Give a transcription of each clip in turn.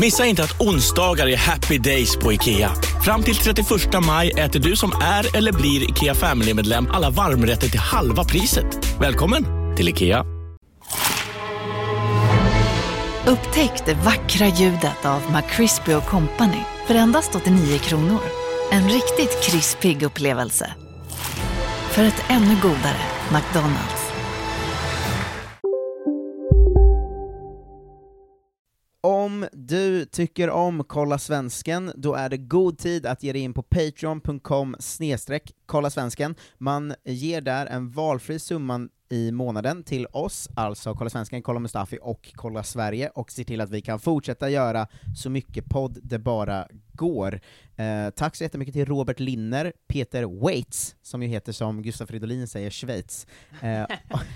Missa inte att onsdagar är happy days på IKEA. Fram till 31 maj äter du som är eller blir IKEA Family-medlem alla varmrätter till halva priset. Välkommen till IKEA. Upptäck det vackra ljudet av McCrispy Company för endast 89 kronor. En riktigt krispig upplevelse. För ett ännu godare McDonalds. Om du tycker om Kolla Svensken, då är det god tid att ge dig in på patreon.com snedstreck kolla svensken. Man ger där en valfri summa i månaden till oss, alltså Kolla Svensken, Kolla Mustafi och Kolla Sverige, och ser till att vi kan fortsätta göra så mycket podd det bara går. Eh, tack så jättemycket till Robert Linner, Peter Waits, som ju heter som Gustaf Fridolin säger, Schweiz, eh,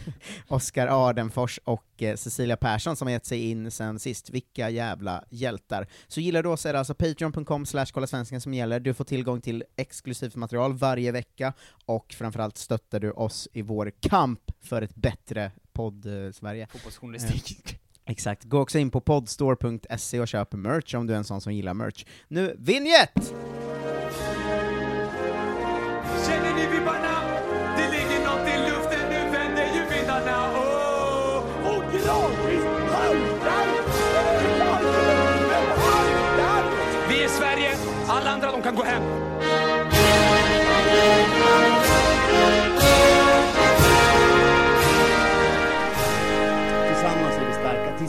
Oskar Ardenfors och eh, Cecilia Persson som har gett sig in sen sist. Vilka jävla hjältar! Så gillar du oss är det alltså patreon.com slash kolla svensken som gäller, du får tillgång till exklusivt material varje vecka, och framförallt stöttar du oss i vår kamp för ett bättre podd-Sverige. Fotbollsjournalistik. Exakt, gå också in på podstore.se och köp merch om du är en sån som gillar merch. Nu, vinjett! Känner ni vibbarna? Det ligger något i luften, nu vänder ju vindarna. Oh! Och haltar Vi är Sverige, alla andra de kan gå hem.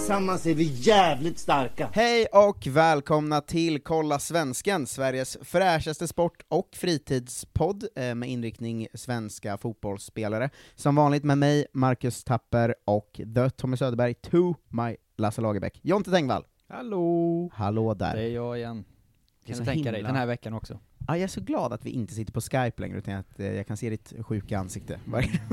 Tillsammans är vi jävligt starka. Hej och välkomna till Kolla Svensken, Sveriges fräschaste sport och fritidspodd eh, med inriktning svenska fotbollsspelare. Som vanligt med mig, Marcus Tapper, och The Tommy Söderberg, to my Lasse Lagerbäck. Jonte Tengvall. Hallå! Hallå där. Det är jag igen. Kan du tänka dig, himla- den här veckan också. Ja, jag är så glad att vi inte sitter på Skype längre, utan att eh, jag kan se ditt sjuka ansikte varje,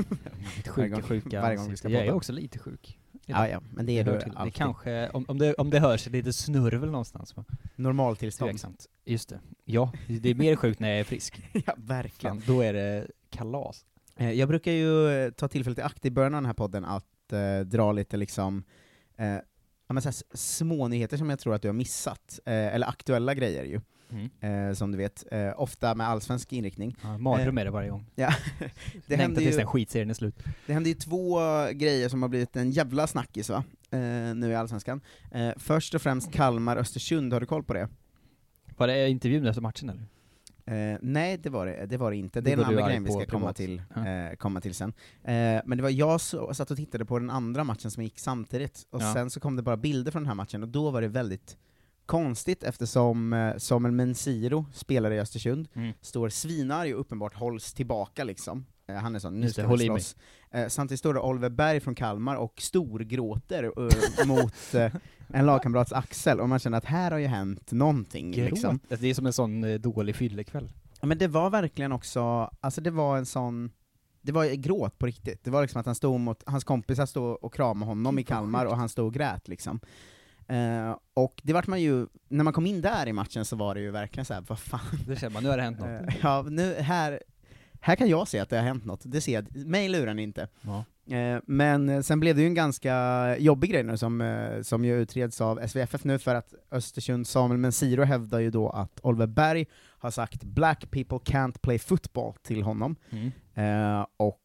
Mitt varje sjuka, gång, sjuka varje gång vi ska ansikte. Jag är podda. också lite sjuk. Ja, ja, men det är hör du till. Det kanske, om, om, det, om det hörs lite snurvel någonstans. Normaltillstånd. Tveksamt. Just det. Ja, det är mer sjukt när jag är frisk. ja, verkligen. Fan, då är det kalas. Eh, Jag brukar ju eh, ta tillfället i akt i början av den här podden att eh, dra lite liksom, eh, ja, men så här, små nyheter som jag tror att du har missat, eh, eller aktuella grejer ju, Mm. eh, som du vet, eh, ofta med allsvensk inriktning. Ja, mardröm Eh, är det varje gång. Ja, det Längtar tills ju, den skitserien är slut. det händer ju två grejer som har blivit en jävla snackis va, eh, nu i Allsvenskan. Eh, först och främst Kalmar-Östersund, har du koll på det? Var det intervjun efter matchen eller? Eh, nej, det var det, det var det inte. Det Det är går en du annan arg grej vi ska komma till, eh, komma till sen. Eh, men det var jag som satt och tittade på den andra matchen som gick samtidigt, och Ja. sen så kom det bara bilder från den här matchen, och då var det väldigt konstigt eftersom eh, Samuel Mensiro, spelare i Östersund, Mm. står svinarg och uppenbart hålls tillbaka liksom. Eh, han är sån, nu ska vi slåss. Eh, samtidigt står det Oliver Berg från Kalmar och storgråter mot eh, en lagkamrats axel, och man känner att här har ju hänt någonting. Liksom. Gråt. Det är som en sån dålig fyllekväll. Ja, men det var verkligen också, alltså det var en sån, det var gråt på riktigt. Det var liksom att han stod mot, hans kompisar stod och kramade honom i Kalmar, och han stod och grät liksom. Eh, och det vart man ju, när man kom in där i matchen så var det ju verkligen så här, vad fan. Det känner man, nu har det hänt något. Eh, ja, nu, här, här kan jag se att det har hänt något, det ser jag, mig lurar ni inte. Ja. Eh, Men sen blev det ju en ganska jobbig grej nu som, som ju utreds av SVFF nu, för att Östersund Samuel Mensiro hävdar ju då att Oliver Berg har sagt 'Black people can't play football' till honom, Mm. Och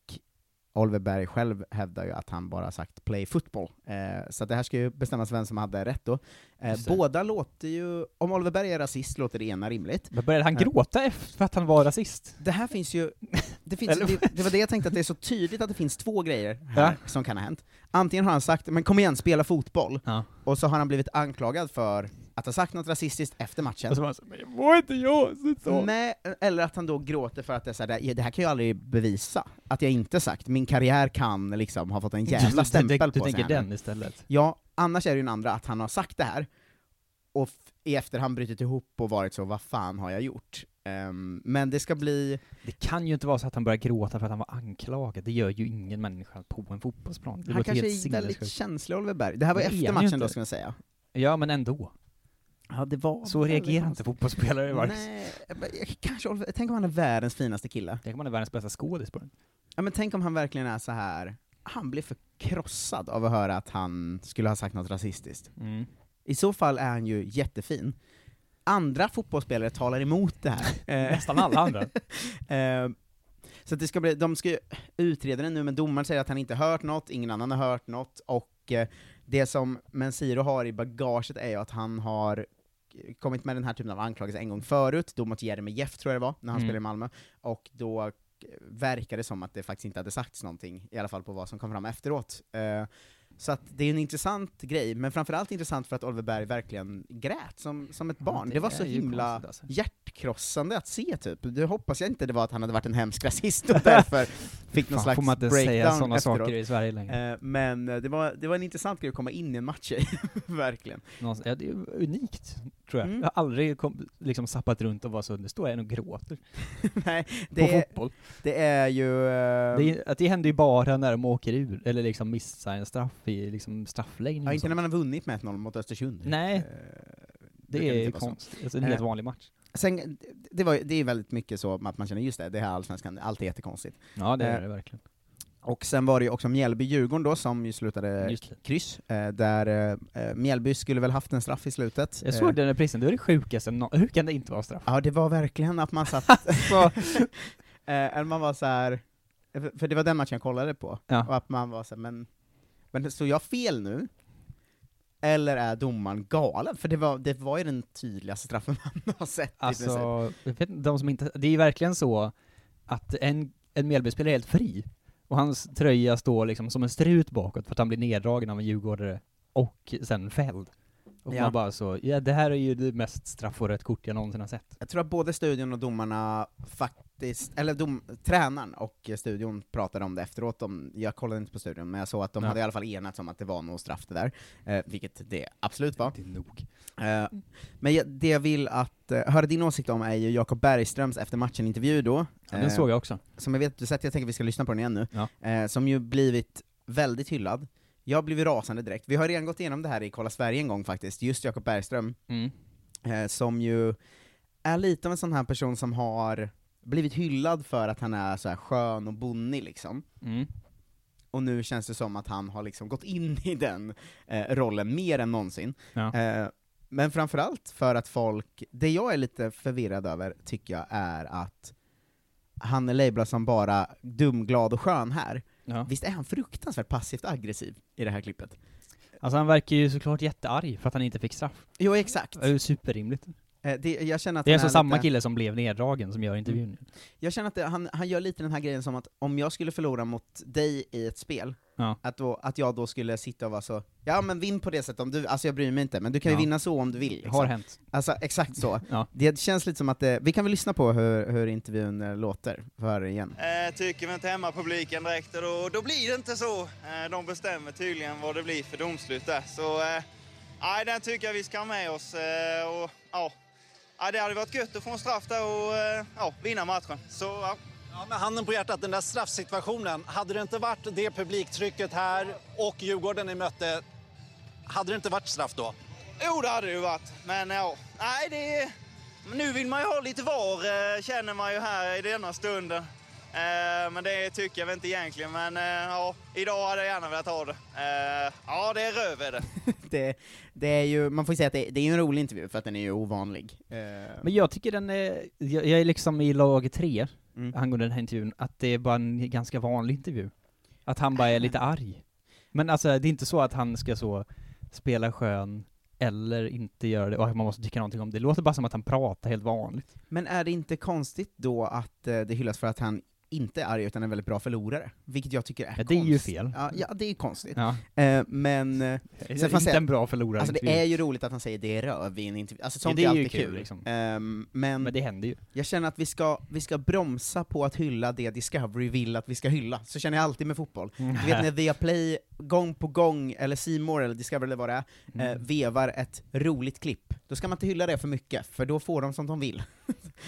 Oliver Berg själv hävdar ju att han bara sagt 'play football'. Eh, så det här ska ju bestämmas vem som hade rätt då. Eh, båda låter ju, om Oliver Berg är rasist låter det ena rimligt. Men började han Eh, gråta efter för att han var rasist? det här finns ju, det, finns, det, det var det jag tänkte, att det är så tydligt att det finns två grejer här Ja. som kan ha hänt. Antingen har han sagt 'men kom igen, spela fotboll' Ja. och så har han blivit anklagad för att ha sagt något rasistiskt efter matchen. Och så var han så, men det var inte jag, så. Nej, eller att han då gråter för att det är så här, det här kan jag aldrig bevisa, att jag inte sagt, min karriär kan liksom ha fått en jävla du, du, stämpel du, på du sig tänker här nu. den istället? Ja, annars är det ju den andra, att han har sagt det här, och i efterhand brutit ihop och varit så, vad fan har jag gjort? Ehm, men det ska bli... Det kan ju inte vara så att han börjar gråta för att han var anklagad, det gör ju ingen människa på en fotbollsplan. Det han kanske är väldigt känslig, Oliver Berg. Det här var efter matchen då, ska man säga. Ja, men ändå. Ja, det var Så reagerar inte fotbollsspelare Marcus. Nej, kanske Oliver, tänk om han är världens finaste kille. Tänk om han är världens bästa skådis på den. Ja men tänk om han verkligen är så här. han blev förkrossad av att höra att han skulle ha sagt något rasistiskt. Mm. I så fall är han ju jättefin. Andra fotbollsspelare talar emot det här. Nästan alla andra. Eh, så det ska bli, de ska ju utreda det nu, men domaren säger att han inte hört något, ingen annan har hört något, och eh, det som Mensiro har i bagaget är ju att han har kommit med den här typen av anklagelser en gång förut, då mot Jeremejeff tror jag det var, när han Mm. spelade i Malmö, och då eh, verkar det som att det faktiskt inte hade sagts någonting, i alla fall på vad som kom fram efteråt. Eh, så att det är en intressant grej, men framförallt intressant för att Oliver Berg verkligen grät som, som ett barn. det det, var så himla konstigt, alltså. hjärtkrossande att se typ. Det hoppas jag inte det var att han hade varit en hemsk rasist och därför fick någon Fan, slags får man inte breakdown säga sådana efteråt. saker i Sverige längre? Eh, Men eh, det var, det var en intressant grej att komma in i en match i, verkligen. Någonstans- Ja, det är unikt, tror jag. Mm. Jag har aldrig kom, liksom sappat runt och var så, det står en och gråter. Nej, På det är, fotboll. det är ju... eh, Det, är, att det händer ju bara när de åker ur, eller liksom missar en straff i liksom straffläggning ja, inte när man har vunnit med 1-0 mot Östersund. Nej. Eh, Det brukar är inte vara så. konstigt, alltså en helt Eh, vanlig match. Sen, det, var, det är väldigt mycket så att man känner, just det, det här allsvenskan, allt är jättekonstigt. Ja det är det verkligen. Och sen var det ju också Mjällby-Djurgården då, som ju slutade kryss, eh, där eh, Mjällby skulle väl haft en straff i slutet. Jag såg Eh, den reprisen, det var det sjukaste, nå- hur kan det inte vara straff? Ja, det var verkligen att man satt... Alltså, eh, man var så här, för det var den matchen jag kollade på, Ja. och att man var så här, men, men står jag fel nu? Eller är domaren galen? För det var, det var ju den tydligaste straffen man har sett i princip. alltså, vet, de som inte, det är ju verkligen så att en, en Mjällbyspelare är helt fri, och hans tröja står liksom som en strut bakåt för att han blir neddragen av en djurgårdare, och sen fälld. Och Ja. man bara så, ja det här är ju det mest straff och rött kort jag någonsin har sett. Jag tror att både studion och domarna faktiskt, eller dom, tränaren och studion pratade om det efteråt, om, jag kollade inte på studion, men jag såg att de Ja. hade i alla fall enats om att det var nog straff det där, eh, vilket det absolut var. Det är nog. Eh, men jag, det jag vill att, eh, höra din åsikt om är ju Jakob Bergströms efter matchen-intervju då, Ja, den eh, såg jag också. som jag vet du sett, jag tänker vi ska lyssna på den igen nu, Ja. eh, som ju blivit väldigt hyllad. Jag blivit rasande direkt. Vi har redan gått igenom det här i Kolla Sverige en gång faktiskt, just Jakob Bergström, Mm. eh, som ju är lite av en sån här person som har blivit hyllad för att han är så här skön och bonnig liksom. Mm. Och nu känns det som att han har liksom gått in i den eh, rollen mer än någonsin. Ja. Eh, men framförallt för att folk, det jag är lite förvirrad över, tycker jag, är att han är labelad som bara dum, glad och skön här. Ja. Visst är han fruktansvärt passivt aggressiv i det här klippet? Alltså han verkar ju såklart jättearg för att han inte fick straff. Jo, exakt. Det är ju superrimligt. Eh, det, jag känner att Det är han alltså samma lite- kille som blev neddragen som gör intervjun. Jag känner att det, han, han gör lite den här grejen som att om jag skulle förlora mot dig i ett spel, Ja. att, då, att jag då skulle sitta och vara så, ja men vinn på det sättet om du, alltså jag bryr mig inte, men du kan ju Ja. vinna så om du vill. Liksom. Har hänt. Alltså exakt så. Ja. Det känns lite som att det, vi kan väl lyssna på hur, hur intervjun eh, låter, för igen. Eh, tycker vi inte hemmapubliken direkt och då, då blir det inte så. Eh, de bestämmer tydligen vad det blir för domslut där. Så eh, nej, den tycker jag vi ska ha med oss. Eh, och, ja. Ja, det hade varit gött att få en straff där och eh, ja, vinna matchen. Så, ja. Ja, med handen på hjärtat, den där straffsituationen. Hade det inte varit det publiktrycket här och Djurgården ni mötte, hade det inte varit straff då? Jo, det hade det ju varit. Men ja, nej, det, nu vill man ju ha lite var, eh, känner man ju här i denna stunden. Eh, men det tycker jag väl inte egentligen. Men eh, ja, idag hade jag gärna velat ha det. Eh, ja, det är röv är det. det, det är ju, man får ju säga att det, det är ju en rolig intervju, för att den är ju ovanlig. Men jag tycker den är, jag, jag är liksom i lag tre, Mm. angående den här intervjun, att det är bara en ganska vanlig intervju. Att han bara är lite arg. Men alltså, det är inte så att han ska så spela skön, eller inte göra det, och man måste tycka någonting om det. Det låter bara som att han pratar helt vanligt. Men är det inte konstigt då att det hyllas för att han inte arg, utan en väldigt bra förlorare. Vilket jag tycker är Ja, det är ju fel. Ja, ja, det är konstigt. Ja. Eh, men... eh, är sen inte en bra förlorare Alltså det är ju roligt att han säger det är röv i en intervju, alltså sånt det är är ju alltid kul, kul. liksom. Ehm, men, Men det händer ju. jag känner att vi ska, vi ska bromsa på att hylla det Discovery vill att vi ska hylla. Så känner jag alltid med fotboll. Mm. Du vet när Viaplay gång på gång, eller More eller Discovery eller vad det är, eh, Mm. vevar ett roligt klipp, då ska man inte hylla det för mycket, för då får de som de vill.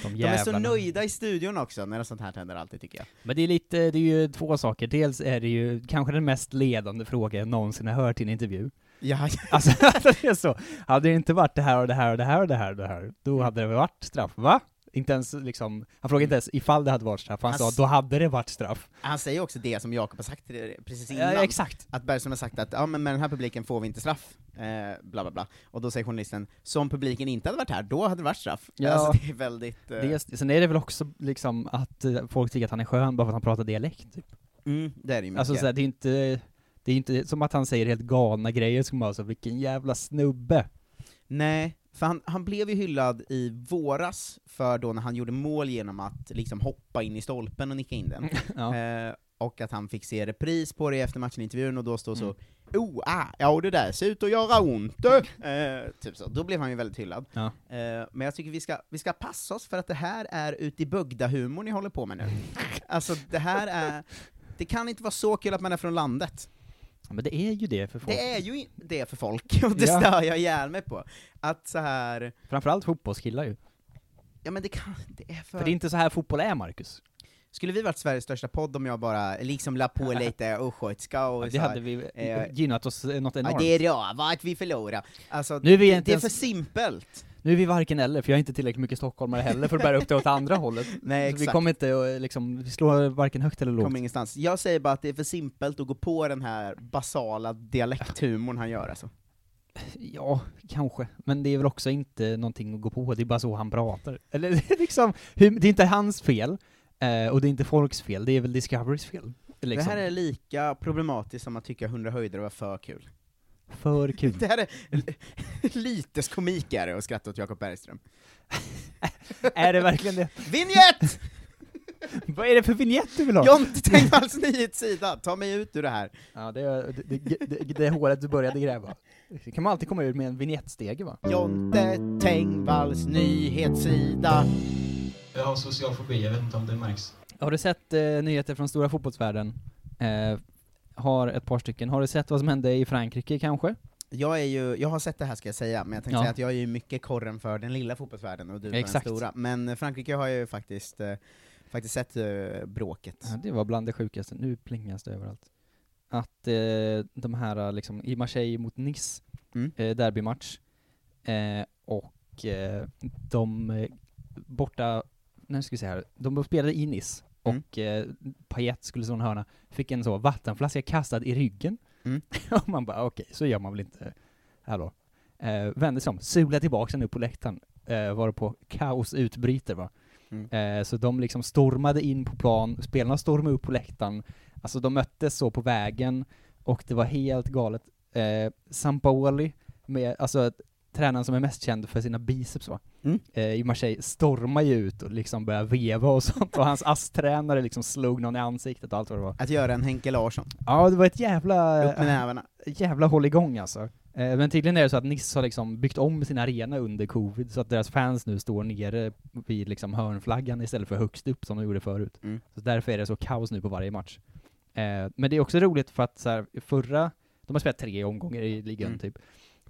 De De är så nöjda i studion också när sånt här händer alltid tycker jag. Men det är lite, det är ju två saker. Dels är det ju kanske den mest ledande fråga jag någonsin har hört i en intervju. Ja. Alltså, det är så. Hade det inte varit det här och det här och det här och det här och det här, då hade det varit straff, va? Inte ens liksom, han frågade inte ens ifall det hade varit straff, han Han sa då hade det varit straff. Han säger också det som Jakob har sagt precis Ja, innan. exakt. Att Bergström har sagt att ja, men med den här publiken får vi inte straff, eh, bla bla bla. Och då säger journalisten, som publiken inte hade varit här, då hade det varit straff. Ja. Alltså det är väldigt... Eh, Dels, sen är det väl också liksom att eh, folk tycker att han är skön bara för att han pratar dialekt, typ. mm, det är det ju mycket. Alltså så här, det är inte, det är inte som att han säger helt galna grejer som bara så, vilken jävla snubbe. Nej, för han, han blev ju hyllad i våras för då när han gjorde mål genom att liksom hoppa in i stolpen och nicka in den. Ja. eh, och att han fick se repris på det efter matchen-intervjun, och då står så Mm. Oh, ah, ja det där ser ut att göra ont! eh, typ så. Då blev han ju väldigt hyllad. Ja. Eh, men jag tycker vi ska, vi ska passa oss för att det här är ut i Bugda-humor ni håller på med nu. alltså det här är, det kan inte vara så kul att man är från landet. Men det är ju det för folk. Det är ju det för folk, och det Ja. stör jag ihjäl mig på. Att så här Framförallt fotbollskillar ju. ja men det kan, det är för... För det är inte så här fotboll är, Marcus. Skulle vi varit Sveriges största podd om jag bara liksom la på lite östgötska och Ja, det hade vi eh, gynnat oss eh, något Ja, enormt. det är röv att vi förlorar. Alltså, Nu är vi det, inte det är ens- för simpelt. Nu är vi varken eller, för jag är inte tillräckligt mycket stockholmare heller för att bära upp det åt andra hållet. Nej, Så vi exakt. kommer inte att liksom, vi slår varken högt eller lågt. Kommer ingenstans. Jag säger bara att det är för simpelt att gå på den här basala dialekthumorn han gör alltså. Ja, kanske. Men det är väl också inte någonting att gå på, det är bara så han pratar. Eller det är liksom, det är inte hans fel, eh, och det är inte folks fel, det är väl Discoverys fel. Liksom. Det här är lika problematiskt som att tycka 100 höjder var för kul. För kul. Det här är lite komik är det att skratta åt Jakob Bergström. är det verkligen det? Vignett! Vad är det för vignett du vill ha? Jonte Tengvalls nyhetssida, ta mig ut ur det här. Ja, det är det, det, det, det hålet du började gräva. Det kan man alltid komma ur med en vignettstege va? Jonte Tengvalls nyhetssida. Jag har social fobi, jag vet inte om det märks. Har du sett eh, nyheter från stora fotbollsvärlden? Eh, har ett par stycken. Har du sett vad som hände i Frankrike kanske? Jag är ju, jag har sett det här ska jag säga, men jag tänkte Ja. säga att jag är ju mycket korren för den lilla fotbollsvärlden och du för Exakt. den stora. Men Frankrike har ju faktiskt, eh, faktiskt sett eh, bråket. Ja, det var bland det sjukaste. Nu plingas det överallt. Att eh, de här eh, liksom, i Marseille mot Nice, Mm. eh, derbymatch, eh, och de borta, nu ska vi se här, de spelade i Nice, Mm. och eh, Payet skulle slå en hörna, fick en så vattenflaska kastad i ryggen. Mm. och man bara okej, så gör man väl inte, hallå. Eh, vände sig om, sulade tillbaka den upp på läktaren, eh, varpå kaos utbryter va. Mm. Eh, så de liksom stormade in på plan, spelarna stormade upp på läktaren, alltså de möttes så på vägen, och det var helt galet. Eh, Sampaoli, med, alltså tränaren som är mest känd för sina biceps va, Mm. eh, i Marseille, stormar ju ut och liksom börjar veva och sånt, och hans ASS-tränare liksom slog någon i ansiktet och allt vad det var. Att göra en Henke Larsson. Ja, det var ett jävla... Upp med nävarna. Jävla hålligång alltså. Eh, men tydligen är det så att Nice har liksom byggt om sin arena under covid, så att deras fans nu står nere vid liksom hörnflaggan istället för högst upp som de gjorde förut. Mm. Så därför är det så kaos nu på varje match. Eh, men det är också roligt för att så här, förra, de har spelat tre omgångar i ligan Mm. typ.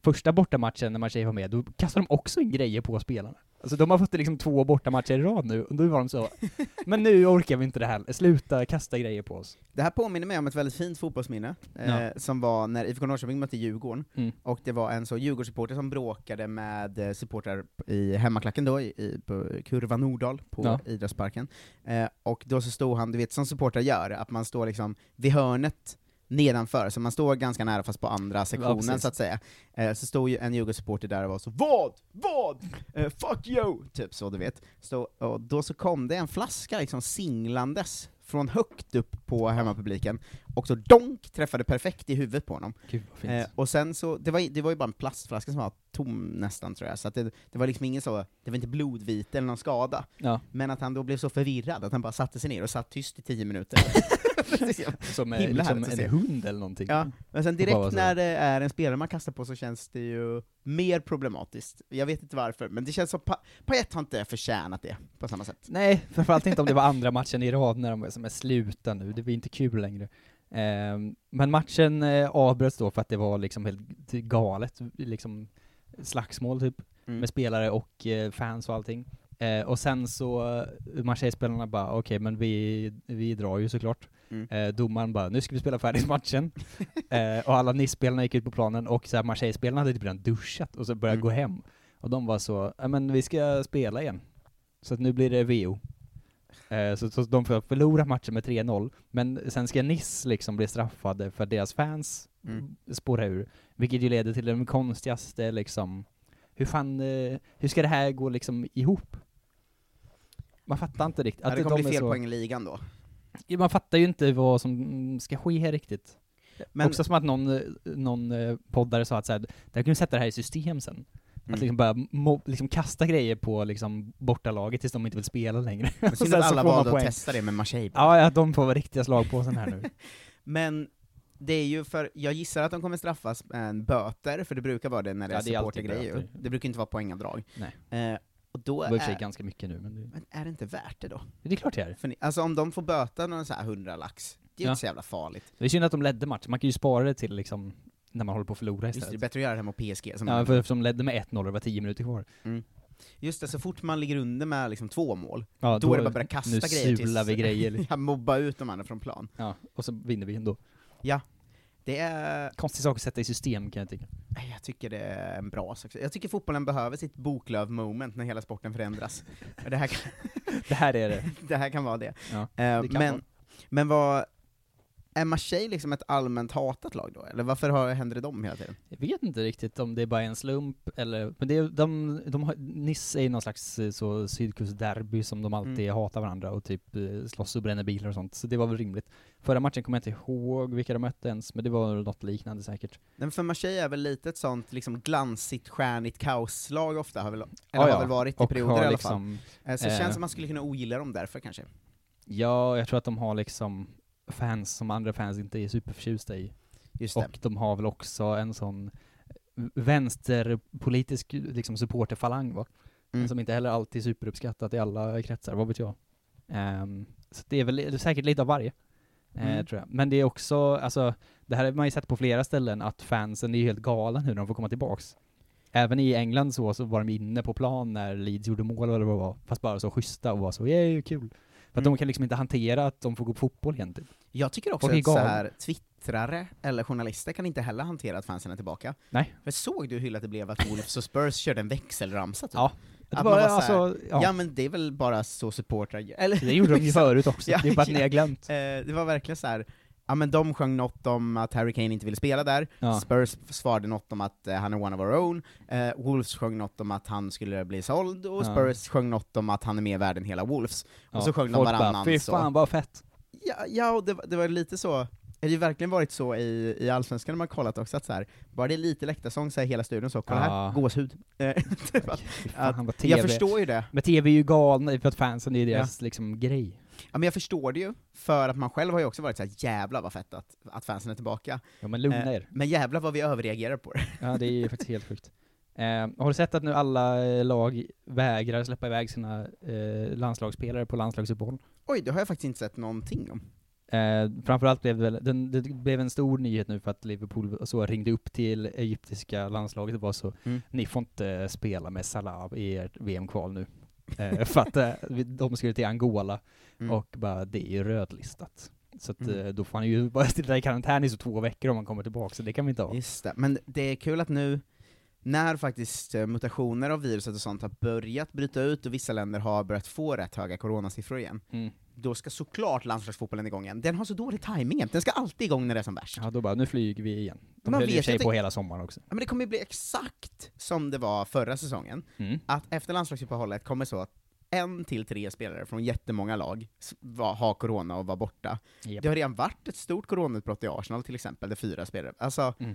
Första bortamatchen när Marseille var med, då kastade de också in grejer på spelarna. Alltså de har fått liksom två bortamatcher i rad nu, och då var de så, men nu orkar vi inte det här, sluta kasta grejer på oss. Det här påminner mig om ett väldigt fint fotbollsminne, eh, Ja. som var när IFK Norrköping mötte Djurgården, Mm. och det var en så Djurgårdssupporter som bråkade med eh, supportrar i hemmaklacken då, i, i på Kurva Nordahl på Ja. idrottsparken. Eh, och då så stod han, du vet som supportrar gör, att man står liksom vid hörnet nedanför, så man står ganska nära fast på andra sektionen precis. så att säga. Eh, så stod ju en Djurgårdssupporter där och var så Vad? Vad? Eh, fuck you! Typ så du vet. Så, och då så kom det en flaska liksom singlandes från högt upp på hemmapubliken, och så donk träffade perfekt i huvudet på honom. Gud. Eh, och sen så, det var, det var ju bara en plastflaska som var tom nästan tror jag, så att det, det var liksom ingen så, det var inte blodvite eller någon skada. Ja. Men att han då blev så förvirrad att han bara satte sig ner och satt tyst i tio minuter. Som Himla liksom en hund eller någonting. Ja, men sen direkt när det är en spelare man kastar på så känns det ju mer problematiskt. Jag vet inte varför, men det känns som pa Payet har inte förtjänat det på samma sätt. Nej, framförallt inte om det var andra matchen i rad när de som är sluta nu, det blir inte kul längre. Ehm, men matchen eh, avbröts då för att det var liksom helt galet, liksom slagsmål typ, Mm. med spelare och eh, fans och allting. Eh, och sen så, eh, Marseille-spelarna bara, okej men vi, vi drar ju såklart. Mm. Eh, domaren bara, nu ska vi spela färdigt matchen. eh, och alla Nice-spelarna gick ut på planen och så Marseille-spelarna hade typ redan duschat och så började Mm. gå hem. Och de var så, ja men vi ska spela igen. Så att nu blir det VO. Eh, så, så de får förlora matchen med 3-0, men sen ska Nice liksom bli straffade för deras fans Mm. spåra ur. Vilket ju leder till den konstigaste liksom, hur fan, eh, hur ska det här gå liksom ihop? Man fattar inte riktigt. Ja, det de kommer bli är fel så- poäng i ligan då. Man fattar ju inte vad som ska ske riktigt. Men- Också som att någon, eh, någon eh, poddare sa att så här, där kan du sätta det här i system sen. Mm. Att liksom bara mo- liksom kasta grejer på liksom bortalaget tills de inte vill spela längre. Men synd sen att alla valde att testa det med Marseille. Ja, ja, de får vara riktiga slagpåsen här nu. Men det är ju för, jag gissar att de kommer straffas med en böter, för det brukar vara det när det Ja, är det supportergrejer. böter. Det brukar inte vara poängavdrag. Nej. Eh, och då Det är, ganska mycket nu, men det, men är det inte värt det då? det är klart det är. För ni, alltså om de får böta någon så här 100 lax, det är ju Ja. inte så jävla farligt. Det är synd att de ledde matchen, man kan ju spara det till liksom när man håller på att förlora Just det, det är istället. bättre att göra det här mot PSG. Som Ja, för eftersom de ledde med 1-0 och det var 10 minuter kvar. Mm. Just det, så fort man ligger under med liksom två mål, Ja, då, är det bara att börja kasta nu grejer sular vi grejer. ja, mobba ut de andra från plan. Ja, och så vinner vi ändå. Ja, det är... Konstig sak att sätta i system kan jag tycka. Jag tycker det är en bra sak. Jag tycker fotbollen behöver sitt boklöv-moment när hela sporten förändras. Och det, här kan, Det här är det. det här kan vara det. Ja, Eh, det kan men, vara. men vad, är Marseille liksom ett allmänt hatat lag då? Eller varför har, händer det dem hela tiden? Jag vet inte riktigt om det är bara en slump eller, men det, är- de, de har, Nice är ju någon slags eh, så sydkustderby som de alltid Mm. hatar varandra och typ eh, slåss och bränner bilar och sånt, så det var väl rimligt. Förra matchen kommer jag inte ihåg vilka de mötte ens, men det var något liknande säkert. Men för Marseille är väl lite ett sånt liksom glansigt, stjärnigt kaoslag ofta, har väl, eller Ja, har väl varit i Och perioder i alla liksom, fall. Eh, Så det eh, känns som man skulle kunna ogilla dem därför kanske. Ja, jag tror att de har liksom fans som andra fans inte är superförtjusta i. Just det. Och de har väl också en sån vänsterpolitisk liksom supporterfalang va? Mm. Som inte heller alltid är superuppskattat i alla kretsar, vad vet jag. Ehm, så det är väl det är säkert lite av varje. eh, Mm. tror jag. Men det är också, alltså, det här har man ju sett på flera ställen, att fansen är helt galna nu när de får komma tillbaks. Även i England så, så var de inne på plan när Leeds gjorde mål eller vad det var, fast bara så schyssta och var så yay, kul. För att Mm. de kan liksom inte hantera att de får gå på fotboll egentligen. Jag tycker också att så här, twittrare eller journalister kan inte heller hantera att fansen är tillbaka. Nej. För såg du hur illa det blev att Wolves och Spurs körde en växelramsa typ? Ja. Att var, man var så här, alltså, ja. ja. men det är väl bara så supportrar gör. eller Det gjorde de ju förut också, det är bara att ni har glömt. Eh, det var verkligen så här. Ja men de sjöng något om att Harry Kane inte ville spela där, Ja. Spurs svarade något om att eh, han är one of our own, eh, Wolves sjöng något om att han skulle bli såld, och Ja. Spurs sjöng något om att han är mer värd än hela Wolves. Ja, Och så sjöng de folk bara, varannan Fy fan vad fett. Ja, ja och det, var- det var lite så, det har ju verkligen varit så i, i Allsvenskan när man kollat också, att så här, bara det är lite läktarsång så är hela studion så, kolla Ja. här, gåshud. Eh, typ att- Fy fan, att- jag förstår ju det. Men TV är ju galna för att fansen, är deras liksom grej. Ja men jag förstår det ju, för att man själv har ju också varit så här, jävla vad fett att, att fansen är tillbaka. Ja men lugna Eh, er. Men jävla vad vi överreagerar på det. Ja det är faktiskt helt sjukt. Eh, har du sett att nu alla eh, lag vägrar släppa iväg sina eh, landslagsspelare på landslagsuppehåll? Oj, det har jag faktiskt inte sett någonting om. Eh, framförallt blev det väl, den, det blev en stor nyhet nu för att Liverpool så ringde upp till egyptiska landslaget och var så, Mm. ni får inte spela med Salah i ert VM-kval nu. Eh, för att eh, de skulle till Angola, Mm. och bara, det är ju rödlistat. Så att Mm. eh, då får han ju bara sitta i karantän i så två veckor om han kommer tillbaka, så det kan vi inte ha. Just det, men det är kul att nu, när faktiskt mutationer av viruset och sånt har börjat bryta ut och vissa länder har börjat få rätt höga coronasiffror igen, Mm. Då ska såklart landslagsfotbollen igång igen. Den har så dålig timing den ska alltid igång när det är som värst. Ja, då bara, nu flyger vi igen. De Man höll för sig det- på hela sommaren också. Ja, men det kommer ju bli exakt som det var förra säsongen, Mm. att efter landslagsuppehållet kommer så att en till tre spelare från jättemånga lag var, har corona och var borta. Japp. Det har redan varit ett stort coronautbrott i Arsenal till exempel, där fyra spelare, alltså Mm.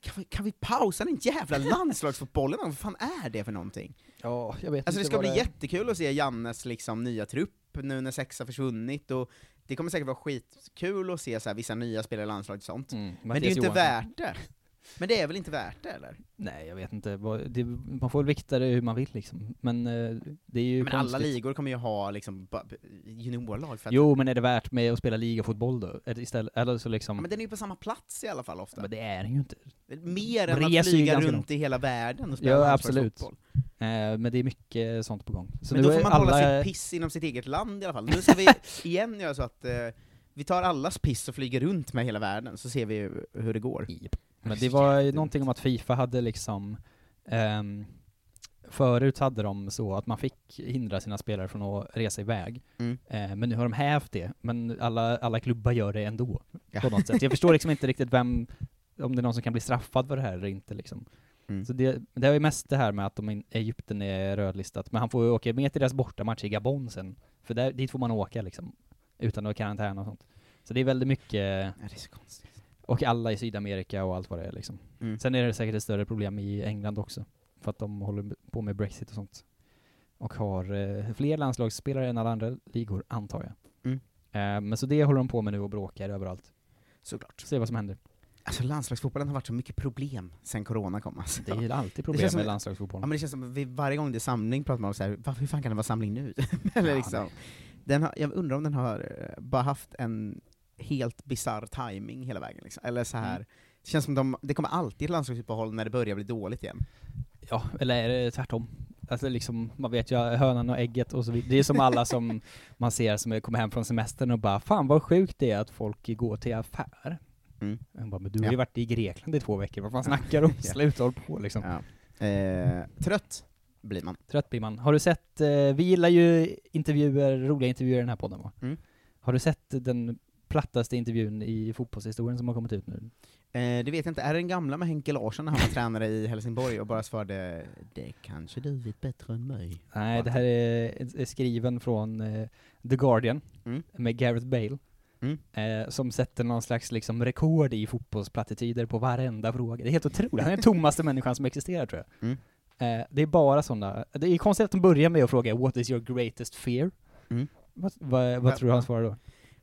kan vi, kan vi pausa den jävla landslagsfotbollen? Vad fan är det för någonting? Ja, jag vet Alltså det ska bli det jättekul att se Jannes liksom nya trupp nu när sex har försvunnit, och det kommer säkert vara skitkul att se så vissa nya spelare i landslaget och sånt. Mm, Men det är ju inte Johansson. värt det. Men det är väl inte värt det eller? Nej, jag vet inte. Det, man får väl vikta det hur man vill liksom. Men eh, det är ju Men alla konstigt. ligor kommer ju ha liksom juniorlag för att Jo, men är det värt med att spela ligafotboll då? Istället, eller så liksom... Ja, men den är ju på samma plats i alla fall ofta. Men det är den ju inte. Mer än att flyga runt långt. i hela världen och spela Ja, absolut. landslagsfotboll. Eh, men det är mycket sånt på gång. Så men då får man alla... hålla sitt piss inom sitt eget land i alla fall. Nu ska vi igen göra så att eh, vi tar allas piss och flyger runt med hela världen, så ser vi hur- det går. Men det var ju någonting om att Fifa hade liksom ehm, Förut hade de så att man fick hindra sina spelare från att resa iväg. Mm. Eh, men nu har de hävt det. Men alla, alla klubbar gör det ändå. Ja. På något sätt. Jag förstår liksom inte riktigt vem, om det är någon som kan bli straffad för det här eller inte liksom. Mm. Så det, det är ju mest det här med att de in, Egypten är rödlistat. Men han får ju åka med till deras bortamatch i Gabon sen. För där, dit får man åka liksom. Utan att karantän och sånt. Så det är väldigt mycket Ja, det är så konstigt. och alla i Sydamerika och allt vad det är liksom. Mm. Sen är det säkert ett större problem i England också. För att de håller på med Brexit och sånt. Och har eh, fler landslagsspelare än alla andra ligor, antar jag. Mm. Eh, men så det håller de på med nu och bråkar överallt. Såklart. Se vad som händer. Alltså landslagsfotbollen har varit så mycket problem sen corona kom alltså. Det är alltid problem med landslagsfotboll. Ja men det känns som, vi, varje gång det är samling pratar man om så här, "Va- hur fan kan det vara samling nu? Eller Ja, liksom. Den har, jag undrar om den har eh, bara haft en helt bizarr timing hela vägen liksom. Eller så här. Mm. det känns som de, det kommer alltid ett landslagsuppehåll när det börjar bli dåligt igen. Ja, eller är det tvärtom? Alltså liksom, man vet ju hönan och ägget och så vidare. Det är som alla som man ser som kommer hem från semestern och bara Fan vad sjukt det är att folk går till affär. Mm. Jag bara, men du har Ja. ju varit i Grekland i två veckor, vad fan snackar du om? Ja. Sluta håll på liksom. Ja. Eh, trött blir man. Trött blir man. Har du sett, eh, vi gillar ju intervjuer, roliga intervjuer i den här podden va? Mm. Har du sett den plattaste intervjun i fotbollshistorien som har kommit ut nu? Eh, det vet jag inte, är det den gamla med Henke Larsson när han var tränare i Helsingborg och bara svarade Det kanske du vet bättre än mig? Nej, det här är, är skriven från eh, The Guardian, Mm. med Gareth Bale. Mm. Eh, som sätter någon slags liksom rekord i fotbollsplattityder på varenda fråga. Det är helt otroligt. Han är den tommaste människan som existerar tror jag. Mm. Eh, det är bara sådana, det är konstigt att de börjar med att fråga 'What is your greatest fear?' Mm. Vad, vad, vad Va- tror du han svarar då?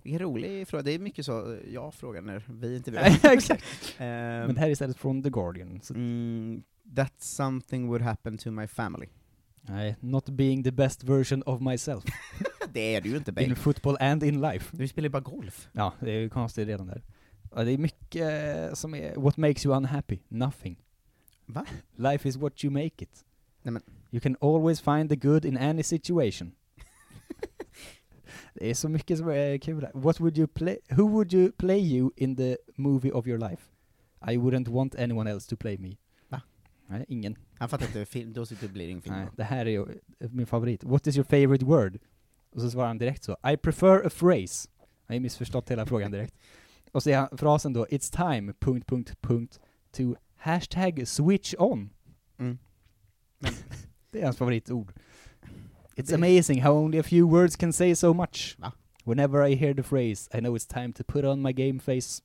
Vilken rolig fråga, det är mycket så eh, jag frågar när vi inte vet. Ja, exakt. Ehm, Men det här är istället från The Guardian. Mm, that something would happen to my family. nej, 'Not being the best version of myself' Det är du ju inte In Bale. football and in life. Du spelar ju bara golf. Ja, det är ju konstigt redan där. Ja, det är mycket som är, what makes you unhappy? Nothing. Va? Life is what you make it. Nej, men- You can always find the good in any situation. det är så mycket som är kul här. What would you play, who would you play you in the movie of your life? I wouldn't want anyone else to play me. Va? Nej, ingen. Han fattar inte, film, då sitter- blir det ingen film. Nej, det här är ju eh, min favorit. What is your favorite word? Och så svarar han direkt så. I prefer a phrase. Jag har missförstått hela frågan direkt. Och så är han, frasen då, It's time, punkt, punkt, punkt, to hashtag switch on. Mm. Det är hans favoritord. It's Det- amazing how only a few words can say so much. Va? Whenever I hear the phrase, I know it's time to put on my game face.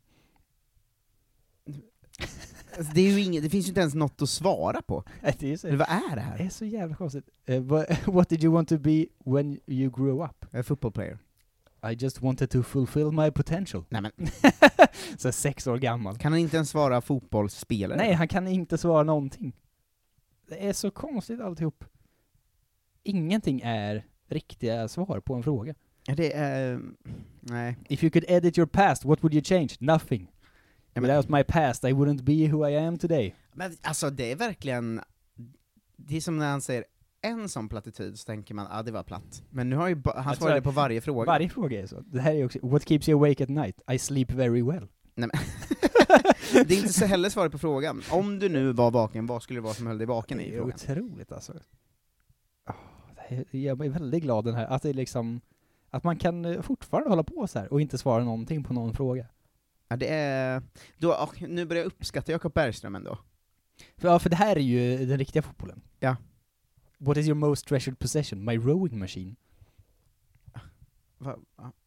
Alltså, det, är ju inget, det finns ju inte ens något att svara på. det är så, Eller vad är det det här? är så jävla konstigt. What, what did you want to be when you grew up? A football player. I just wanted to fulfill my potential. Nej men, så sex år gammal. kan han inte ens vara fotbollsspelare? Nej, han kan inte svara någonting. Det är så konstigt alltihop. Ingenting är riktiga svar på en fråga. Det är... Nej. If you could edit your past, what would you change? Nothing. Ja, men- Without my past, I wouldn't be who I am today. Men alltså det är verkligen, det är som när han säger en sån plattityd så tänker man, ah, det var platt. Men nu har ju han svarade på varje fråga. Varje fråga är så. Det här är också, what keeps you awake at night? I sleep very well. Nej, det är inte så heller svaret på frågan. Om du nu var vaken, vad skulle det vara som höll dig vaken i Det är frågan? otroligt alltså. Oh, det är, jag är väldigt glad den här, att det är liksom, att man kan eh, fortfarande hålla på så här och inte svara någonting på någon fråga. Ja, det är... Då, nu börjar jag uppskatta Jakob Bergström ändå. För, ja, för det här är ju den riktiga fotbollen. Ja. What is your most treasured possession? My rowing machine. Va?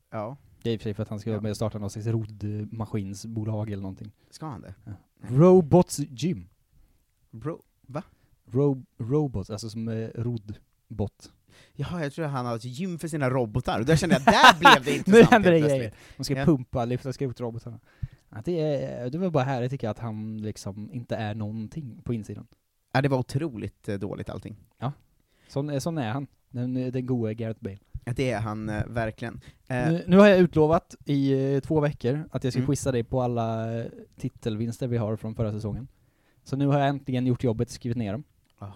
Ja. Det är i och för sig för att han ska Ja. ja. starta någon slags roddmaskinsbolag eller någonting. Ska han det? Ja. Robots Gym. Bro, va? Ro robots, alltså som eh, roddbot. Jaha, jag tror han har ett gym för sina robotar, och där kände jag, där blev det nu intressant händer det grejer. De ska Ja. pumpa, lyfta skrotrobotarna. Ja, det, är, det var bara tycker jag, att han liksom inte är någonting på insidan. Ja, det var otroligt eh, dåligt allting. Sån, sån är han, den, den gode Gareth Bale. Det är han eh, verkligen. Eh, Nu, nu har jag utlovat i eh, två veckor att jag ska Mm. quizza dig på alla eh, titelvinster vi har från förra säsongen. Så nu har jag äntligen gjort jobbet, skrivit ner dem. Ah.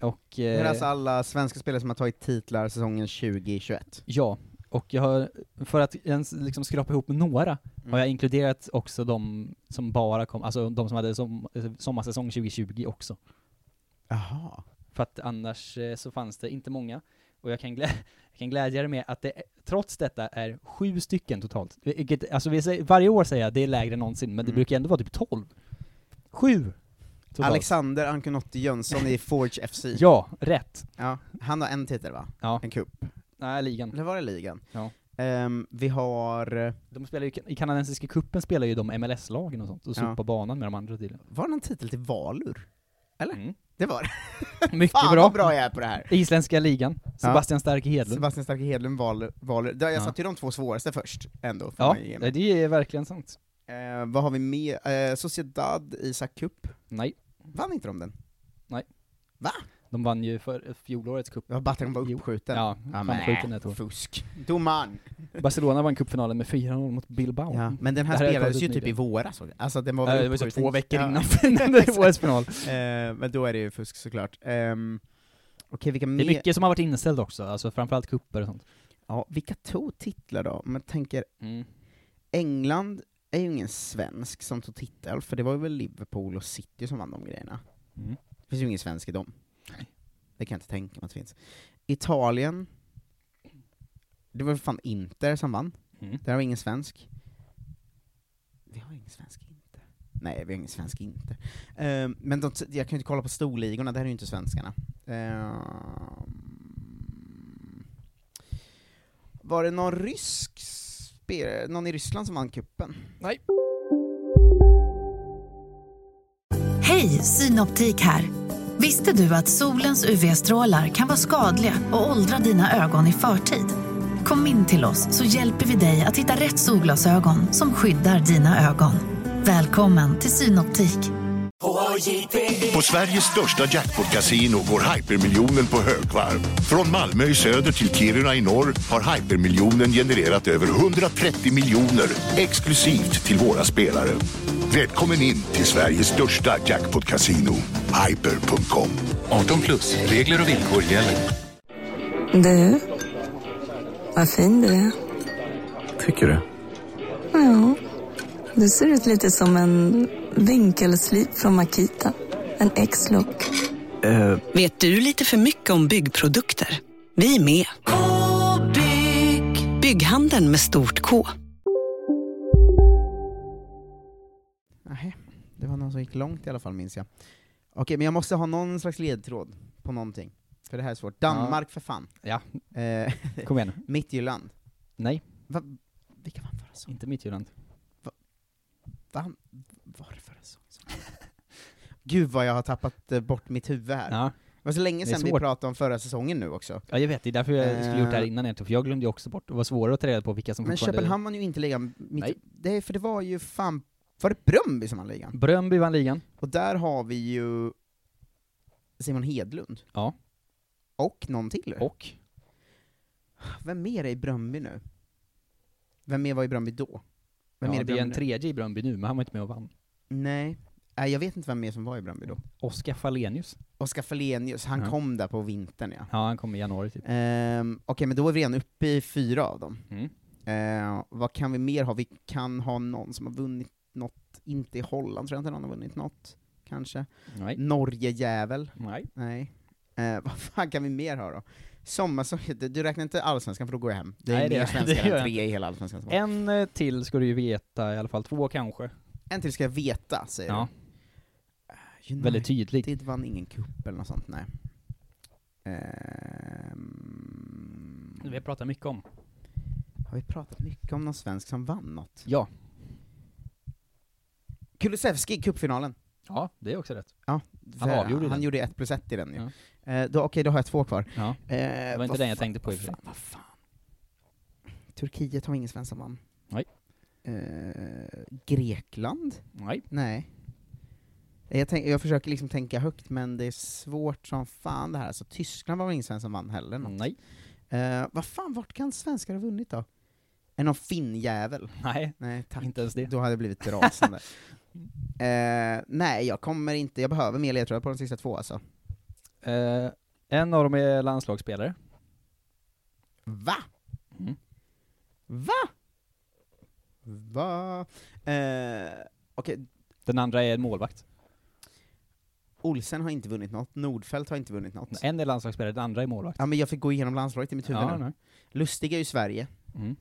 Och... det är Eh, alltså alla svenska spelare som har tagit titlar säsongen 2021. Ja, och jag har, för att ens liksom skrapa ihop några, Mm. har jag inkluderat också de som bara kom, alltså de som hade som, sommarsäsong 2020 också. Jaha. För att annars eh, så fanns det inte många. Och jag kan, glä jag kan glädja dig med att det trots detta är sju stycken totalt. Vilket, alltså vi säger, varje år säger jag det är lägre än någonsin, men det Mm. brukar ändå vara typ 12. Sju! Totalt. Alexander Ankunotti Jönsson i Forge FC. Ja, rätt. Ja, han har en titel va? Ja. En cup. Nej, ligan. Eller var det ligan? Ja. Ehm, vi har... eh, De spelar ju, I kanadensiska kuppen spelar ju de MLS-lagen och sånt, och Ja. sopar banan med de andra tydligen. Var det någon titel till Valur? Eller? Mm. Det var det. Mycket Fan bra. vad bra jag är på det här. Isländska ligan, Sebastian Starke Hedlund. Sebastian Starke Hedlund. Valur. Där Jag Ja. satte ju de två svåraste först, ändå. får Ja, mig. det är verkligen sant. Eh, vad har vi med? Eh, Sociedad Isak Cup. Nej. Vann inte de den? Nej. Va? De vann ju för fjolårets cup. Ja, Batten var uppskjuten. Ja, framskjuten ett år. fusk. Domaren! Barcelona vann cupfinalen med 4-0 mot Bilbao. Ja, men den här spelades ju typ i våras, alltså den var väl det var så uppskjuten- två veckor Ja. innan OS-final. Eh, men då är det ju fusk såklart. Um, Okej, vilka Det är mycket som har varit inställt också, alltså framförallt kupper och sånt. Ja, vilka tog titlar då? Om jag tänker, Mm. England är ju ingen svensk som tog titel, för det var väl Liverpool och City som vann de grejerna. Mm. Det finns ju ingen svensk i dem. Det kan jag inte tänka mig att det finns. Italien, det var fan Inter som vann. Mm. Där har vi ingen svensk. Vi har ingen svensk Inter. Nej, vi har ingen svensk Inter. Ehm, men de, jag kan ju inte kolla på storligorna, där är ju inte svenskarna. Ehm, var det någon rysk spelare, någon i Ryssland som vann kuppen? Nej. Hej, Synoptik här. Visste du att solens UV-strålar kan vara skadliga och åldra dina ögon i förtid? Kom in till oss så hjälper vi dig att hitta rätt solglasögon som skyddar dina ögon. Välkommen till Synoptik. På Sveriges största jackpot-kasino går hypermiljonen på högvarv. Från Malmö i söder till Kiruna i norr har hypermiljonen genererat över 130 miljoner exklusivt till våra spelare. Välkommen in till Sveriges största jackpot-kasino, hyper.com. 18 plus, regler och villkor gäller. Du, vad fin du är. Tycker du? Ja, du ser ut lite som en vinkelslip från Makita. En X-look. Eh, Vet du lite för mycket om byggprodukter? Vi är med. -bygg. Bygghandeln med stort K. det var någon som gick långt i alla fall minns jag. Okej, men jag måste ha någon slags ledtråd på någonting. För det här är svårt. Danmark för fan. Ja. Eh, Kom igen. Midtjylland. Nej. Va, vilka vann förra säsongen? Inte Midtjylland. Vann, var det förra säsongen? Gud vad jag har tappat eh, bort mitt huvud här. Ja. Det var så länge sedan vi svårt. pratade om förra säsongen nu också. Ja, jag vet, det är därför jag skulle gjort det här Eh, innan egentligen, för jag glömde ju också bort, det var svårare att ta reda på vilka som Men fortfarande... Köpenhamn vann ju inte ligan, mitt, Nej. det, är- för det var ju fan, var det Bröndby som vann ligan? Bröndby vann ligan. Och där har vi ju Simon Hedlund. Ja. Och någon till. Och? Vem mer är i Bröndby nu? Vem mer var i Bröndby då? Vem Ja, i det är en nu? tredje i Bröndby nu, men han var inte med och vann. Nej. Nej, jag vet inte vem mer som var i Bröndby då. Oskar Falenius. Oskar Falenius, han Ja. kom där på vintern ja. Ja, han kom i januari typ. Ehm, Okej, men då är vi redan uppe i fyra av dem. Mm. Ehm, vad kan vi mer ha? Vi kan ha någon som har vunnit inte i Holland tror jag inte någon har vunnit något, kanske. Nej. Norge-jävel? Nej. Nej. Eh, vad fan kan vi mer ha då? Sommarsäsong, du räknar inte allsvenskan för då går jag hem. Det är Nej, mer svenskar än tre i hela allsvenskan. som. En eh, till ska du ju veta i alla fall, två kanske. En till ska jag veta, säger Ja. du? Väldigt tydlig. Det vann ingen cup eller något sånt, nej. Ehm, Vi har pratat mycket om. Har vi pratat mycket om någon svensk som vann något? Ja. Kulusevski i cupfinalen. Ja, det är också rätt. Ja, Han avgjorde han den. gjorde ett plus ett i den ju. Eh, då, Okej, då har jag två kvar. Ja. Eh, Det var inte den jag tänkte på i fan, vad fan. Turkiet har ingen svensk som vann. Nej. Eh, Grekland? Nej. Nej. Jag, tänk, jag försöker liksom tänka högt, men det är svårt som fan det här. Så Tyskland var väl ingen svensk som vann heller? Något. Nej. Eh, vad fan, vart kan svenskar ha vunnit då? Är någon finnjävel? Nej, Nej tack. inte ens det. Då hade jag blivit rasande. eh, nej, jag kommer inte, jag behöver mer ledtrådar på de sista två alltså. Eh, en av dem är landslagsspelare. Va? Mm. Va? Va? Eh, Okej, Den andra är en målvakt. Olsen har inte vunnit något, Nordfeldt har inte vunnit något. En är landslagsspelare, den andra är målvakt. Ja men jag fick gå igenom landslaget i mitt huvud Ja, nu. Lustig är ju Sverige, Mm.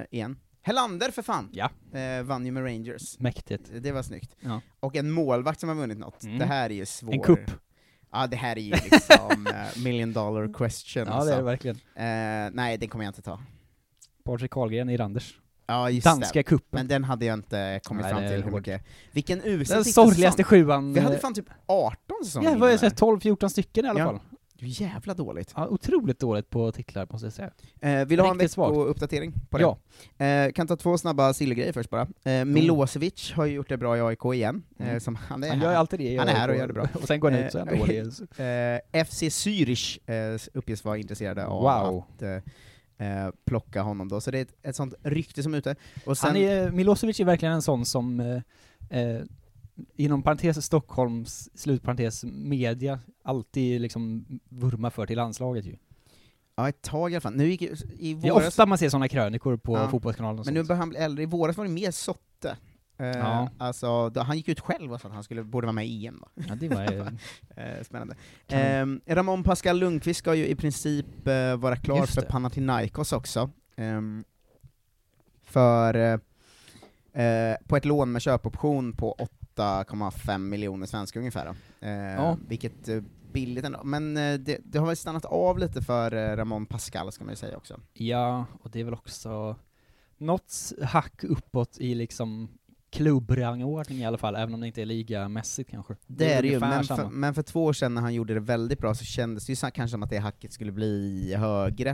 eh, igen. Hellander för fan! Ja. Eh, vann ju med Rangers. Mäktigt. Det var snyggt. Ja. Och en målvakt som har vunnit något. Mm. Det här är ju svår. En kupp. Ja, det här är ju liksom eh, million dollar question. Ja, det är det verkligen. Eh, nej, den kommer jag inte ta. Patrik Karlgren i Randers. Ja, just Danska det. kuppen. Men den hade jag inte kommit Nej, fram till hur mycket. Vilken usel Den sorgligaste sjuan. Vi hade eh, fan typ 18 säsonger Ja, vad där. 12-14 stycken i alla Ja. fall. Jävla dåligt. Ja, otroligt dåligt på titlar måste jag säga. Eh, vill du ha en veckouppdatering på det? Ja. Eh, kan ta två snabba silvergrejer först bara. Eh, Milosevic har ju gjort det bra i AIK igen. Eh, Mm. som han är Han här. gör ju alltid det Han är här och gör det bra. Och sen går han ut så är han Eh, dålig. eh, FC Zürich eh, uppges vara intresserade av Wow. att eh, eh, plocka honom då, så det är ett, ett sånt rykte som är ute. Och sen, Han är, Milosevic är verkligen en sån som, eh, eh, inom parentes Stockholms, slutparentes media, alltid liksom vurmar för till landslaget ju. ja, ett tag i alla fall. Nu gick, i Det är våras, ofta man ser såna krönikor på Ja. Fotbollskanalen och men nu sånt. börjar han bli äldre. I våras var det mer Sotte. Ja. Alltså, då, han gick ut själv och sa att han skulle, borde vara med i EM. Då. Ja, det var eh, spännande. Eh, Ramon Pascal Lundqvist ska ju i princip eh, vara klar Just för det. Panathinaikos också. Ehm, för eh, på ett lån med köpoption på 8,5 miljoner svenska ungefär. Då. Eh, Ja. Vilket billigt ändå. Men det, det har väl stannat av lite för Ramon Pascal ska man ju säga också. Ja, och det är väl också något hack uppåt i liksom klubbrangordning i alla fall, även om det inte är ligamässigt kanske. Det är det ju, men för, men för två år sedan när han gjorde det väldigt bra så kändes det ju kanske som att det hacket skulle bli högre.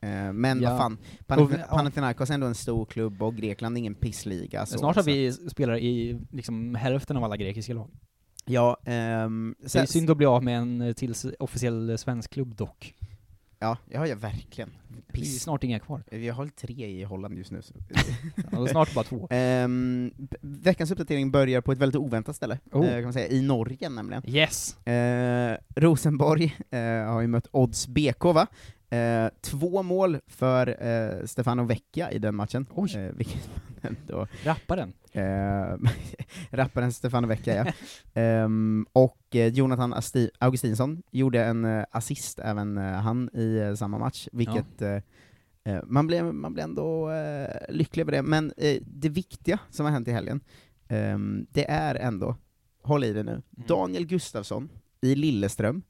Eh, men Ja. vad fan. Panathinaikos är ändå en stor klubb och Grekland är ingen pissliga. Så, Snart har vi spelare i liksom hälften av alla grekiska lag. Ja, ehm, Det är synd att bli av med en till officiell svensk klubb dock. Ja, ja, ja, verkligen. Det är snart inga kvar. Vi har tre i Holland just nu. Ja, snart bara två. B- veckans uppdatering börjar på ett väldigt oväntat ställe, Oh. eh, kan man säga, i Norge nämligen. Yes! Eh, Rosenborg eh, har ju mött Odds BK va? Två mål för Stefano Vecchia i den matchen. Vilket ändå... Rapparen. Eh, rapparen Stefano Vecchia, ja. Ehm, och eh, Jonathan Asti- Augustinsson gjorde en eh, assist, även eh, han, i eh, samma match, vilket eh, eh, man, blev, man blev ändå lycklig över det. Men det viktiga som har hänt i helgen, ehm, det är ändå, håll i det nu, Daniel Gustafsson i Lilleström,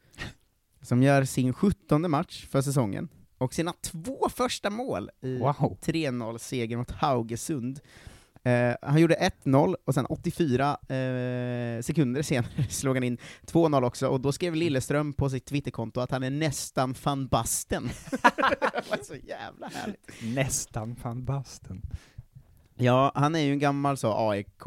som gör sin 17 match för säsongen, och sina två första mål i Wow. 3-0-seger mot Haugesund. Eh, han gjorde 1-0, och sen 84 eh, sekunder senare slog han in 2-0 också, och då skrev Lilleström på sitt Twitterkonto att han är nästan van Basten. det var så jävla härligt. Nästan fan basten. Ja, han är ju en gammal så AIK,